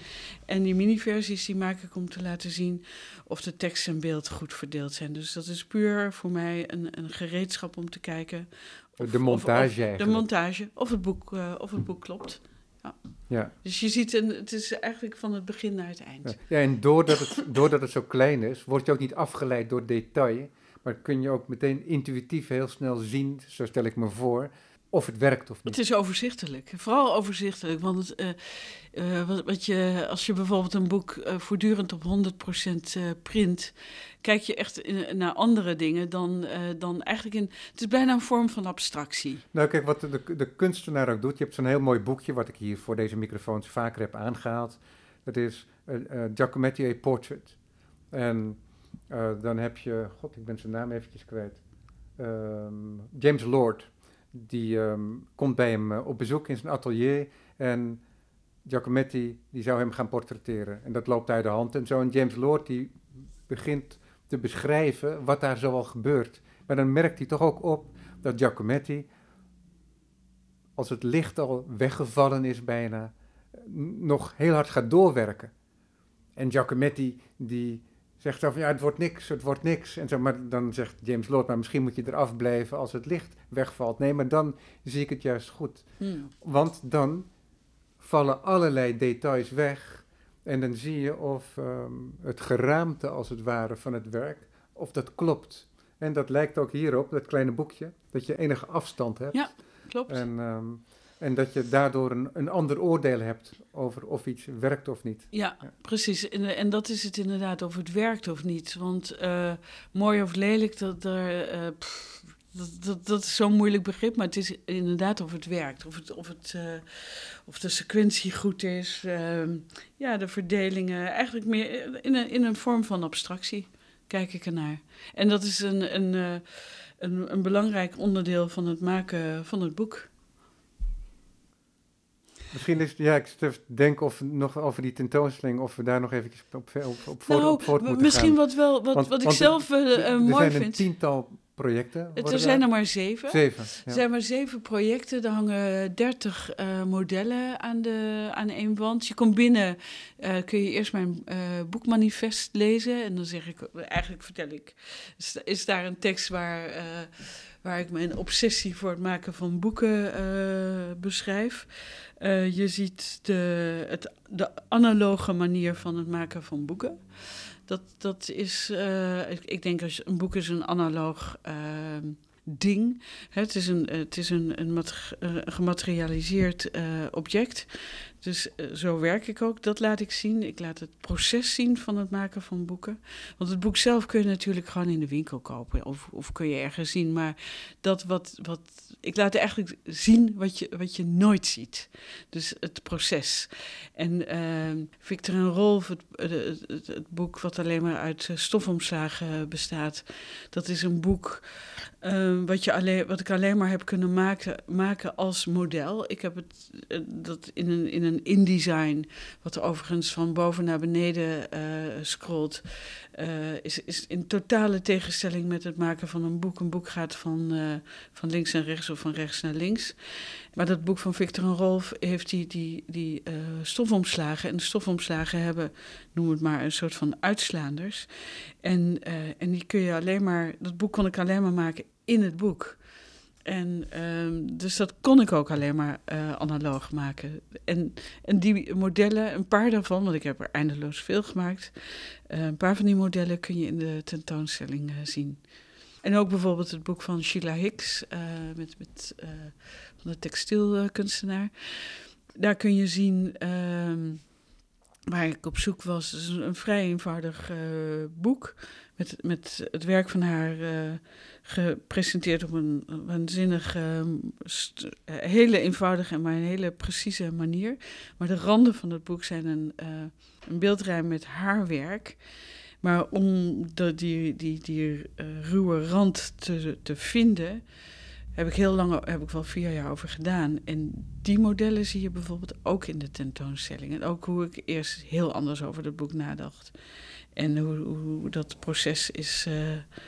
En die mini-versies die maak ik om te laten zien of de tekst en beeld goed verdeeld zijn. Dus dat is puur voor mij een, een gereedschap om te kijken. Of, de montage of, of, De montage, of het boek, uh, of het boek klopt. Ja. ja. Dus je ziet, een, het is eigenlijk van het begin naar het eind. Ja, ja en doordat het, doordat het zo klein is, word je ook niet afgeleid door detail. Maar kun je ook meteen intuïtief heel snel zien, zo stel ik me voor, of het werkt of niet. Het is overzichtelijk, vooral overzichtelijk. Want uh, uh, wat, wat, je, als je bijvoorbeeld een boek uh, voortdurend op 100% print, kijk je echt in, naar andere dingen dan, dan eigenlijk in. Het is bijna een vorm van abstractie. Nou, kijk, wat de, de kunstenaar ook doet. Je hebt zo'n heel mooi boekje, wat ik hier voor deze microfoons vaker heb aangehaald. Dat is Giacometti A Portrait. En dan heb je, god, ik ben zijn naam eventjes kwijt. Um, James Lord die um, komt bij hem uh, op bezoek in zijn atelier en Giacometti die zou hem gaan portretteren. En dat loopt uit de hand en zo. En James Lord die begint te beschrijven wat daar zoal gebeurt. Maar dan merkt hij toch ook op dat Giacometti, als het licht al weggevallen is bijna, nog heel hard gaat doorwerken. En Giacometti die zegt zo van ja, het wordt niks, het wordt niks. En zo, maar dan zegt James Lord, maar misschien moet je eraf blijven als het licht wegvalt. Nee, maar dan zie ik het juist goed. Hmm. Want dan vallen allerlei details weg. En dan zie je of um, het geraamte als het ware van het werk, of dat klopt. En dat lijkt ook hierop, dat kleine boekje, dat je enige afstand hebt. Ja, klopt. En, um, en dat je daardoor een, een ander oordeel hebt over of iets werkt of niet. Ja, ja. precies. En, en, dat is het inderdaad, of het werkt of niet. Want uh, mooi of lelijk, dat, uh, pff, dat, dat, dat, is zo'n moeilijk begrip. Maar het is inderdaad of het werkt. Of, het, of, het, uh, of de sequentie goed is. ja, de verdelingen. Eigenlijk meer in een, in een vorm van abstractie kijk ik ernaar. En dat is een, een, een, een belangrijk onderdeel van het maken van het boek. Misschien is, ja, ik denk of nog over die tentoonstelling, of we daar nog even op, op, nou, op voort moeten misschien gaan. wat, wel, wat, Want- wat ik zelf uh, er mooi zijn een vind. tiental projecten. Er zijn daar- er maar zeven. zeven. Er Ja. zijn maar zeven projecten. Er hangen dertig eh, modellen aan, de, aan één wand. Je komt binnen, kun je eerst mijn boekmanifest lezen. En dan zeg ik, eigenlijk vertel ik, is, is daar een tekst waar, waar ik mijn obsessie voor het maken van boeken beschrijf. Eh, je ziet de, het, de analoge manier van het maken van boeken. Dat, dat is, eh, ik, ik denk als een boek is een analoog ehm, ding. Het is een, het is een, een eh, gematerialiseerd eh, object Dus eh, zo werk ik ook. Dat laat ik zien. Ik laat het proces zien van het maken van boeken. Want het boek zelf kun je natuurlijk gewoon in de winkel kopen. Of, of kun je ergens zien. Maar dat wat, wat. Ik laat eigenlijk zien wat je, wat je nooit ziet. Dus het proces. En uh, Victor en Rolf, het, het, het, boek wat alleen maar uit eh, stofomslagen bestaat. Dat is een boek. Uh, wat, je alleen, wat ik alleen maar heb kunnen maken, maken als model. Ik heb het uh, dat in een, in een InDesign, wat er overigens van boven naar beneden uh, scrolt, is, is in totale tegenstelling met het maken van een boek. Een boek gaat van, van links naar rechts of van rechts naar links. Maar dat boek van Victor en Rolf heeft die, die, die stofomslagen. En de stofomslagen hebben, noem het maar, een soort van uitslaanders. En, en die kun je alleen maar, dat boek kon ik alleen maar maken in het boek. En um, dus dat kon ik ook alleen maar uh, analoog maken. En, en die modellen, een paar daarvan, want ik heb er eindeloos veel gemaakt. Uh, een paar van die modellen kun je in de tentoonstelling uh, zien. En ook bijvoorbeeld het boek van Sheila Hicks, met, met, de textielkunstenaar. Daar kun je zien ehm, waar ik op zoek was. Een vrij eenvoudig boek met, met het werk van haar gepresenteerd op een waanzinnig, uh, hele eenvoudige maar een hele precieze manier. Maar de randen van het boek zijn een, uh, een beeldrijm met haar werk. Maar om de, die, die, die uh, ruwe rand te, te vinden, heb ik heel lang, heb ik wel vier jaar over gedaan. En die modellen zie je bijvoorbeeld ook in de tentoonstelling. En ook hoe ik eerst heel anders over het boek nadacht. En hoe, hoe dat proces is uh,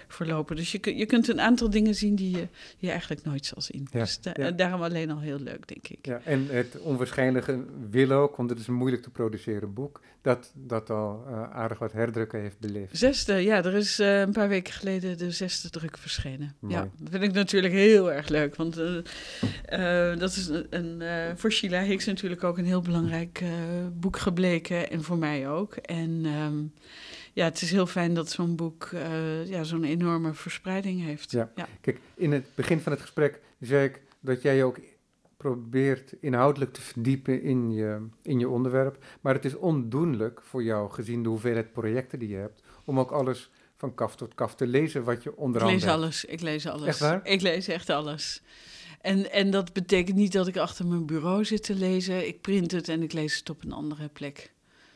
verlopen. Dus je, je kunt een aantal dingen zien die je, je eigenlijk nooit zal zien. Ja, dus da ja. daarom alleen al heel leuk, denk ik. Ja, en het onwaarschijnlijke wil ook, want het is een moeilijk te produceren boek, dat, dat al uh, aardig wat herdrukken heeft beleefd. Zesde, ja, er is uh, een paar weken geleden de zesde druk verschenen. Mooi. Ja, dat vind ik natuurlijk heel erg leuk, want dat is een, een voor Sheila Hicks natuurlijk ook een heel belangrijk boek gebleken en voor mij ook. En... Um, ja, het is heel fijn dat zo'n boek ja, zo'n enorme verspreiding heeft. Ja. ja. kijk, in het begin van het gesprek zei ik dat jij je ook probeert inhoudelijk te verdiepen in je, in je onderwerp. Maar het is ondoenlijk voor jou, gezien de hoeveelheid projecten die je hebt, om ook alles van kaf tot kaf te lezen wat je onder andere. Ik lees alles, ik lees alles. Echt waar? Ik lees echt alles. En, en dat betekent niet dat ik achter mijn bureau zit te lezen. Ik print het en ik lees het op een andere plek.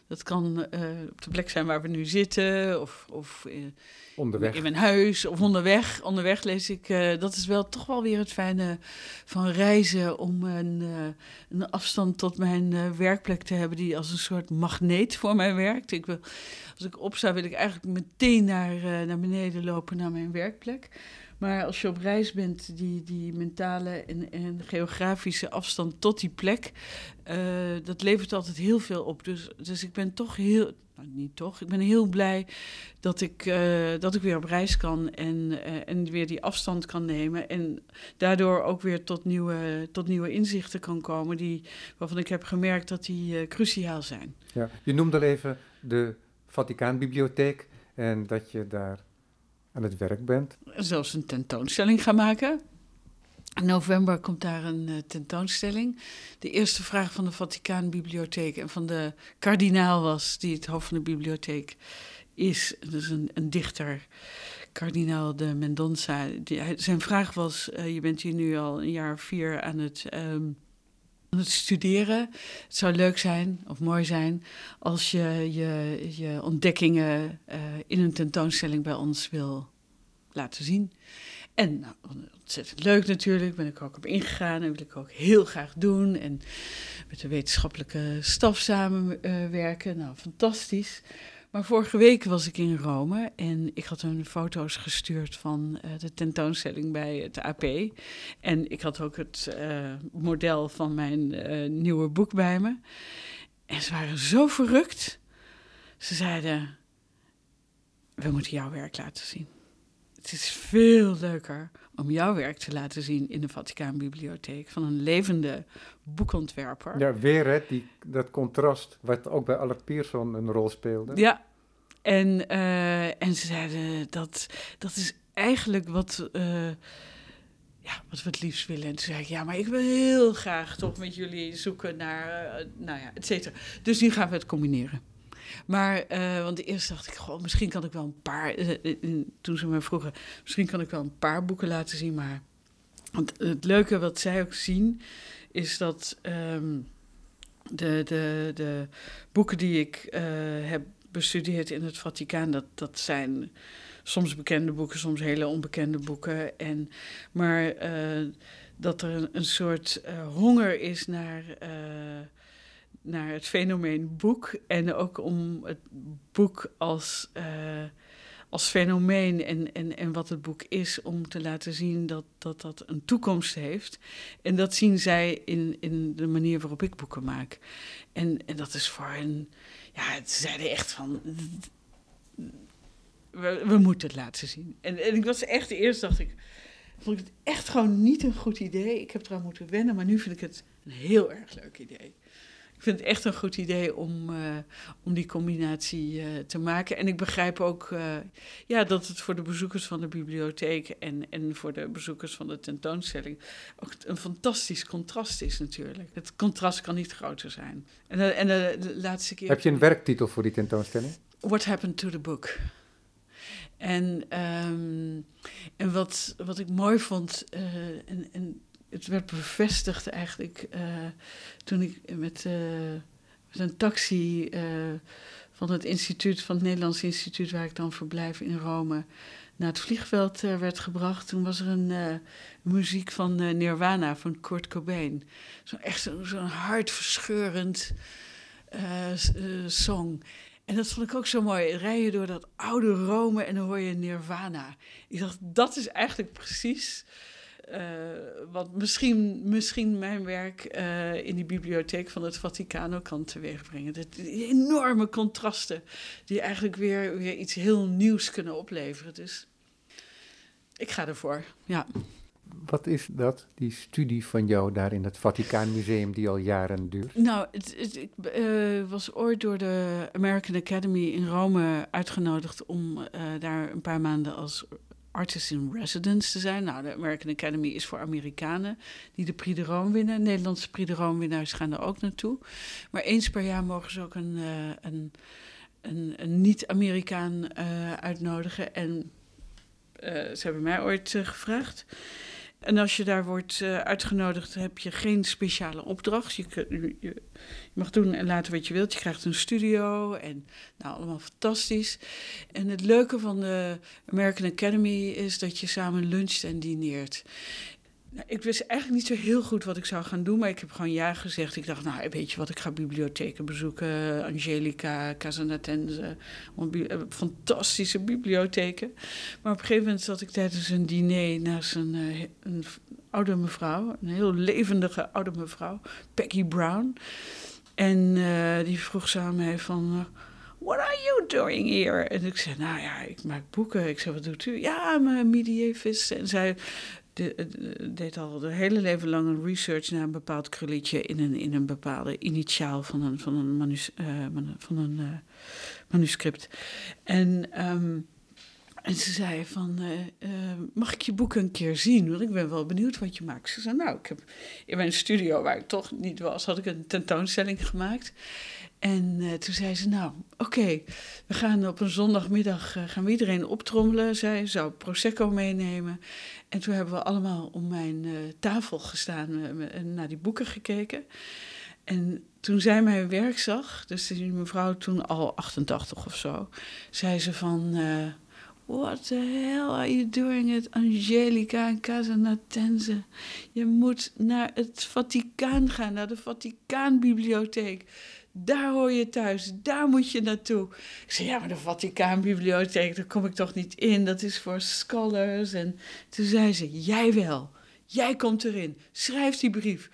Dat kan uh, op de plek zijn waar we nu zitten, of, of in, onderweg. in mijn huis, of onderweg. Onderweg lees ik. Uh, dat is wel toch wel weer het fijne van reizen, om een, uh, een afstand tot mijn werkplek te hebben, die als een soort magneet voor mij werkt. Ik wil, als ik opsta, wil ik eigenlijk meteen naar, naar beneden lopen naar mijn werkplek. Maar als je op reis bent, die, die mentale en, en geografische afstand tot die plek, uh, dat levert altijd heel veel op. Dus, dus ik ben toch heel, nou niet toch, ik ben heel blij dat ik, uh, dat ik weer op reis kan en, uh, en weer die afstand kan nemen. En daardoor ook weer tot nieuwe, tot nieuwe inzichten kan komen, die, waarvan ik heb gemerkt dat die cruciaal zijn. Ja, je noemde al even de Vaticaanbibliotheek en dat je daar aan het werk bent. Zelfs een tentoonstelling gaan maken. In november komt daar een uh, tentoonstelling. De eerste vraag van de Vaticaanbibliotheek en van de kardinaal was, die het hoofd van de bibliotheek is, dus een, een dichter, kardinaal de Mendonça. Die, zijn vraag was, uh, je bent hier nu al een jaar of vier aan het... Aan het studeren. Het zou leuk zijn of mooi zijn als je je, je ontdekkingen uh, in een tentoonstelling bij ons wil laten zien. En nou, ontzettend leuk natuurlijk, ben ik ook op ingegaan en wil ik ook heel graag doen. En met de wetenschappelijke staf samenwerken, nou fantastisch. Maar vorige week was ik in Rome en ik had hun foto's gestuurd van uh, de tentoonstelling bij het AP. En ik had ook het uh, model van mijn uh, nieuwe boek bij me. En ze waren zo verrukt. Ze zeiden: We moeten jouw werk laten zien. Het is veel leuker om jouw werk te laten zien in de Vaticaanbibliotheek van een levende boekontwerper. Ja, weer hè, die, dat contrast wat ook bij Allard Pierson een rol speelde. Ja, en, uh, en ze zeiden dat dat is eigenlijk wat. Uh, ja, wat we het liefst willen. En toen zei ik, ja, maar ik wil heel graag toch met jullie zoeken naar, uh, nou ja, et cetera. Dus nu gaan we het combineren. Maar, want eerst dacht ik, goh, misschien kan ik wel een paar, toen ze me vroegen, misschien kan ik wel een paar boeken laten zien. Maar want het leuke wat zij ook zien, is dat um, de, de, de boeken die ik heb bestudeerd in het Vaticaan, dat, dat zijn soms bekende boeken, soms hele onbekende boeken. En, maar uh, dat er een, een soort uh, honger is naar, uh, naar het fenomeen boek. En ook om het boek als, als fenomeen en, en, en wat het boek is, om te laten zien dat dat, dat een toekomst heeft. En dat zien zij in, in de manier waarop ik boeken maak. En, en dat is voor hen, ja, ze zeiden echt van we, we, moeten het laten zien. En, en ik was echt de eerste, dacht ik, vond ik het echt gewoon niet een goed idee. Ik heb eraan moeten wennen, maar nu vind ik het een heel erg leuk idee. Ik vind het echt een goed idee om, uh, om die combinatie uh, te maken. En ik begrijp ook uh, ja, dat het voor de bezoekers van de bibliotheek en, en voor de bezoekers van de tentoonstelling ook een fantastisch contrast is natuurlijk. Het contrast kan niet groter zijn. En, en de, de laatste keer... Heb je een werktitel voor die tentoonstelling? What Happened to the Book? En, um, en wat, wat ik mooi vond, uh, en, en het werd bevestigd eigenlijk uh, toen ik met, met een taxi van het instituut, van het Nederlands instituut waar ik dan verblijf in Rome, naar het vliegveld werd gebracht. Toen was er een muziek van Nirvana, van Kurt Cobain. Zo echt zo'n zo hartverscheurend song. En dat vond ik ook zo mooi. Rijden door dat oude Rome en dan hoor je Nirvana. Ik dacht, dat is eigenlijk precies uh, wat misschien, misschien mijn werk uh, in die bibliotheek van het Vaticano kan teweegbrengen. De, die enorme contrasten die eigenlijk weer, weer iets heel nieuws kunnen opleveren. Dus ik ga ervoor, ja. Wat is dat, die studie van jou daar in het Vaticaanmuseum die al jaren duurt? Nou, het, het, ik uh, was ooit door de American Academy in Rome uitgenodigd om uh, daar een paar maanden als artist in residence te zijn. Nou, de American Academy is voor Amerikanen die de Prix de winnen. Nederlandse Prix de winnaars gaan er ook naartoe. Maar eens per jaar mogen ze ook een, uh, een, een, een niet-Amerikaan uitnodigen. En ze hebben mij ooit gevraagd. En als je daar wordt uh, uitgenodigd, heb je geen speciale opdracht. Je, je, je, mag doen en laten wat je wilt. Je krijgt een studio en nou, allemaal fantastisch. En het leuke van de American Academy is dat je samen luncht en dineert. Nou, ik wist eigenlijk niet zo heel goed wat ik zou gaan doen, maar ik heb gewoon ja gezegd. Ik dacht, nou, weet je wat, ik ga bibliotheken bezoeken. Angelica, Casanatense, eh, fantastische bibliotheken. Maar op een gegeven moment zat ik tijdens een diner naast een, eh, een oude mevrouw, een heel levendige oude mevrouw, Peggy Brown. En uh, die vroeg ze aan mij van... What are you doing here? En ik zei, nou ja, ik maak boeken. Ik zei, wat doet u? Ja, I'm a medievist. En zij de, de, deed al de hele leven lang een research naar een bepaald krulletje in een, in een bepaalde initiaal van een, van een, een uh, manuscript. En, um, en ze zei van, mag ik je boek een keer zien? Want ik ben wel benieuwd wat je maakt. Ze zei, nou, ik heb in mijn studio, waar ik toch niet was, had ik een tentoonstelling gemaakt. En toen zei ze, nou, oké, we gaan op een zondagmiddag gaan we iedereen optrommelen. Zij zou Prosecco meenemen. En toen hebben we allemaal om mijn uh, tafel gestaan en naar die boeken gekeken. En toen zij mijn werk zag, dus die mevrouw toen al 88 of zo, zei ze van... What the hell are you doing at Angelica en Casanatense? Je moet naar het Vaticaan gaan, naar de Vaticaanbibliotheek. Daar hoor je thuis, daar moet je naartoe. Ik zei, ja, maar de Vaticaanbibliotheek, daar kom ik toch niet in. Dat is voor scholars. En toen zei ze, jij wel. Jij komt erin. Schrijf die brief.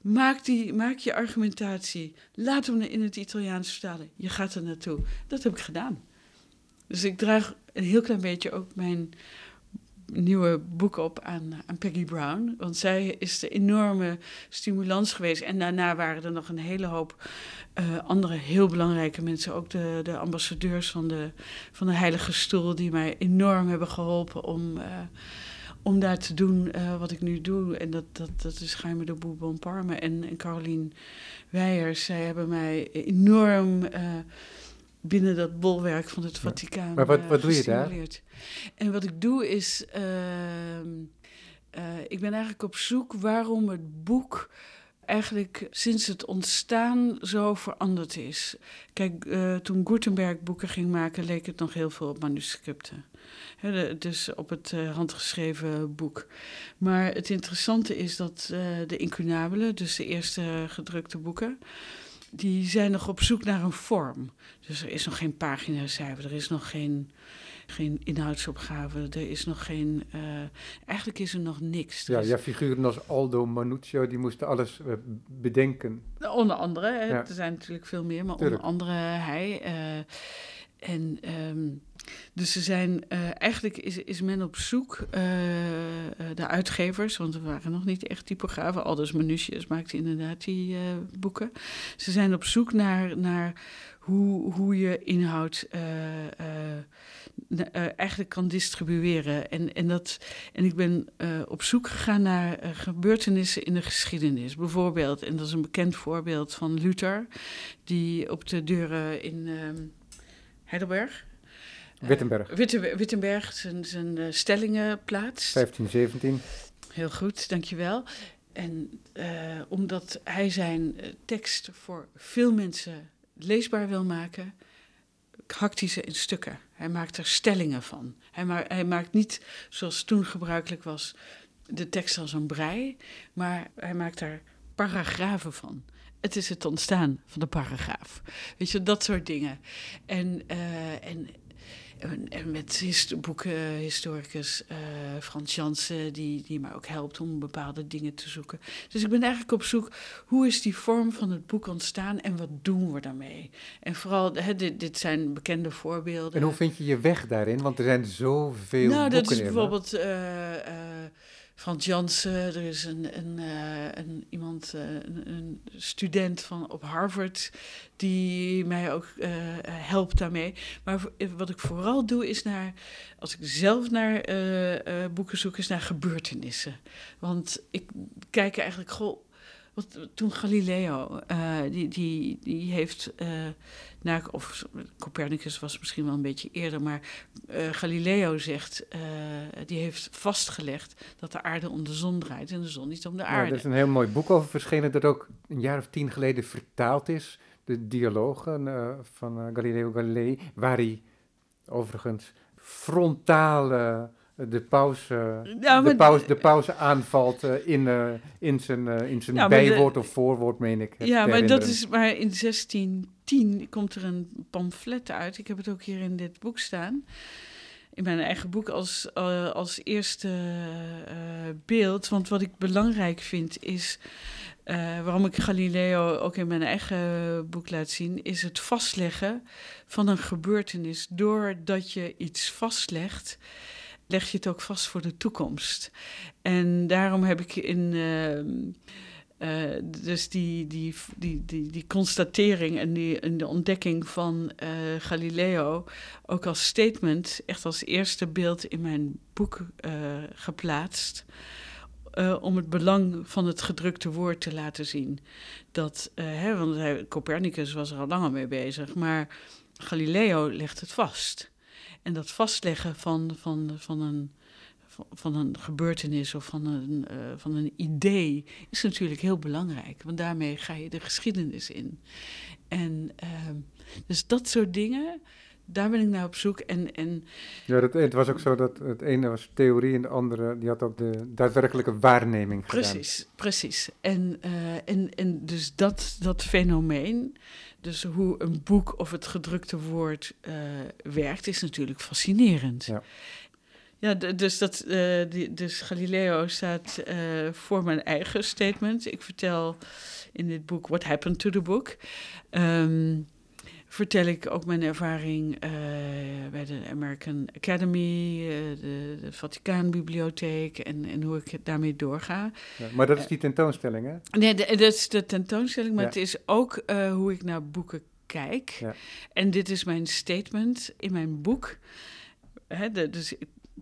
Maak, die, maak je argumentatie. Laat hem in het Italiaans vertalen. Je gaat er naartoe. Dat heb ik gedaan. Dus ik draag een heel klein beetje ook mijn nieuwe boek op aan, aan Peggy Brown. Want zij is de enorme stimulans geweest. En daarna waren er nog een hele hoop uh, andere heel belangrijke mensen. Ook de, de ambassadeurs van de, van de Heilige Stoel, die mij enorm hebben geholpen om, uh, om daar te doen eh, wat ik nu doe. En dat, dat, dat is Jaime de Bourbon Parme en, en Carolien Weijers. Zij hebben mij enorm binnen dat bolwerk van het Vaticaan. Maar wat, wat doe je daar? En wat ik doe is... Ehm, ik ben eigenlijk op zoek waarom het boek eigenlijk sinds het ontstaan zo veranderd is. Kijk, uh, toen Gutenberg boeken ging maken, leek het nog heel veel op manuscripten. He, dus op het uh, handgeschreven boek. Maar het interessante is dat uh, de incunabelen, dus de eerste gedrukte boeken, die zijn nog op zoek naar een vorm. Dus er is nog geen paginacijfer, er is nog geen geen inhoudsopgave. Er is nog geen. Uh, eigenlijk is er nog niks. ja, is... ja, figuren als Aldo Manuccio, die moesten alles uh, bedenken. Onder andere, ja. er zijn natuurlijk veel meer, maar Tuurlijk. onder andere hij. Uh, en. Um, dus ze zijn, uh, eigenlijk is, is men op zoek, uh, de uitgevers, want er waren nog niet echt typografen, Aldus Manutius maakte inderdaad die boeken. Ze zijn op zoek naar, naar hoe, hoe je inhoud eigenlijk kan distribueren. En, en, dat, en ik ben op zoek gegaan naar gebeurtenissen in de geschiedenis. Bijvoorbeeld, en dat is een bekend voorbeeld van Luther, die op de deuren in Heidelberg Wittenberg. Uh, Witte, Wittenberg, zijn, zijn uh, stellingen plaatst. 1517. Heel goed, dankjewel. En uh, omdat hij zijn tekst voor veel mensen leesbaar wil maken, hakt hij ze in stukken. Hij maakt er stellingen van. Hij, ma hij maakt niet, zoals toen gebruikelijk was, de tekst als een brei, maar hij maakt er paragrafen van. Het is het ontstaan van de paragraaf. Weet je, dat soort dingen. En, uh, en en met hist boekenhistoricus uh, Frans Jansen, die, die mij ook helpt om bepaalde dingen te zoeken. Dus ik ben eigenlijk op zoek, hoe is die vorm van het boek ontstaan en wat doen we daarmee? En vooral, hè, dit, dit zijn bekende voorbeelden. En hoe vind je je weg daarin? Want er zijn zoveel nou, boeken dat is bijvoorbeeld... Uh, Frans Jansen, er is een, een, uh, een iemand, uh, een, een, student van op Harvard, die mij ook uh, helpt daarmee. Maar wat ik vooral doe is naar, als ik zelf naar boeken zoek, is naar gebeurtenissen. Want ik kijk eigenlijk, goh, wat, toen Galileo, die, die, die heeft nou, of Copernicus was misschien wel een beetje eerder, maar uh, Galileo zegt, uh, die heeft vastgelegd dat de aarde om de zon draait en de zon niet om de aarde. er is een heel mooi boek over verschenen dat ook een jaar of tien geleden vertaald is. De dialogen uh, van Galileo Galilei, waar hij overigens frontale de pauze, ja, de, pauze, de aanvalt uh, in, uh, in zijn, in zijn bijwoord de, of voorwoord, meen ik. Ja, maar dat is maar in 1610 komt er een pamflet uit. Ik heb het ook hier in dit boek staan. In mijn eigen boek als, als eerste beeld. Want wat ik belangrijk vind is. waarom ik Galileo ook in mijn eigen boek laat zien, is het vastleggen van een gebeurtenis. Doordat je iets vastlegt, leg je het ook vast voor de toekomst. En daarom heb ik in. Uh, uh, dus die, die, die, die, die constatering en, die, en de ontdekking van uh, Galileo ook als statement, echt als eerste beeld in mijn boek geplaatst. om het belang van het gedrukte woord te laten zien. Dat, hè, want hij, Copernicus was er al langer mee bezig, maar Galileo legt het vast. En dat vastleggen van, van, van, een, van een gebeurtenis of van een, uh, van een idee is natuurlijk heel belangrijk. Want daarmee ga je de geschiedenis in. En uh, dus dat soort dingen, daar ben ik naar op zoek. En, en ja, dat, het was ook zo dat het ene was theorie en de andere die had ook de daadwerkelijke waarneming gedaan. Precies, precies. En, uh, en, en dus dat, dat fenomeen, dus hoe een boek of het gedrukte woord uh, werkt, is natuurlijk fascinerend. Ja. Ja, dus, dat, uh, die, dus Galileo staat uh, voor mijn eigen statement. Ik vertel in dit boek What Happened to the Book. Um, vertel ik ook mijn ervaring uh, bij de American Academy, uh, de, de Vaticaanbibliotheek en, en hoe ik daarmee doorga. Ja, maar dat is die tentoonstelling, hè? Nee, de, dat is de tentoonstelling, maar ja. het is ook uh, hoe ik naar boeken kijk. Ja. En dit is mijn statement in mijn boek. Hè, de, dus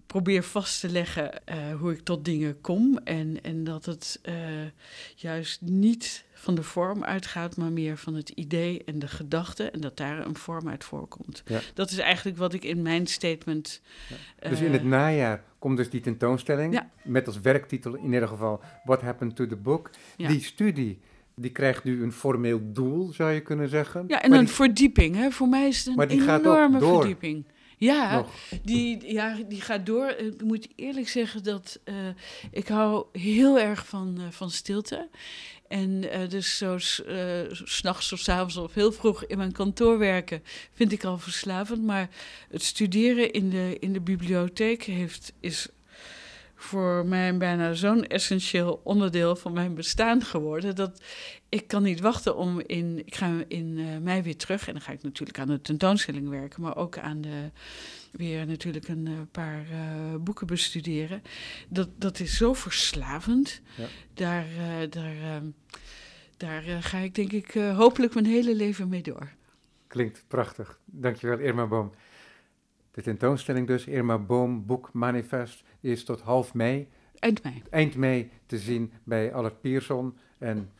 probeer vast te leggen eh, hoe ik tot dingen kom. En, en dat het eh, juist niet van de vorm uitgaat, maar meer van het idee en de gedachte. En dat daar een vorm uit voorkomt. Ja. Dat is eigenlijk wat ik in mijn statement. Dus in eh, het najaar komt dus die tentoonstelling. Ja. Met als werktitel in ieder geval What Happened to the Book. Ja. Die studie, die krijgt nu een formeel doel, zou je kunnen zeggen. Ja, en Maar een die- verdieping. Hè? Voor mij is het Maar een die gaat enorme door. verdieping. Ja, nog. Die, ja, die gaat door. Ik moet eerlijk zeggen dat eh, ik hou heel erg van, eh, van stilte. En eh, dus zo s- eh, s'nachts of s avonds of heel vroeg in mijn kantoor werken vind ik al verslavend. Maar het studeren in de, in de bibliotheek heeft, is voor mij bijna zo'n essentieel onderdeel van mijn bestaan geworden. Dat ik kan niet wachten om in. Ik ga in eh, mei weer terug. En dan ga ik natuurlijk aan de tentoonstelling werken. Maar ook aan de. Weer natuurlijk een eh, paar eh, boeken bestuderen. Dat, dat is zo verslavend. Ja. Daar, eh, daar, ehm, daar ga ik denk ik hopelijk mijn hele leven mee door. Klinkt prachtig. Dankjewel, Irma Boom. De tentoonstelling dus, Irma Boom Boek Manifest, is tot half mei, Eind mei. eind mei te zien bij Allard Pierson. En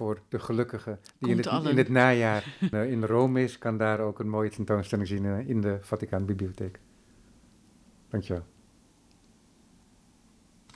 voor de gelukkige die in het, allen. in het najaar *laughs* eh, in Rome is, kan daar ook een mooie tentoonstelling zien eh, in de Vaticaan Bibliotheek. Dankjewel.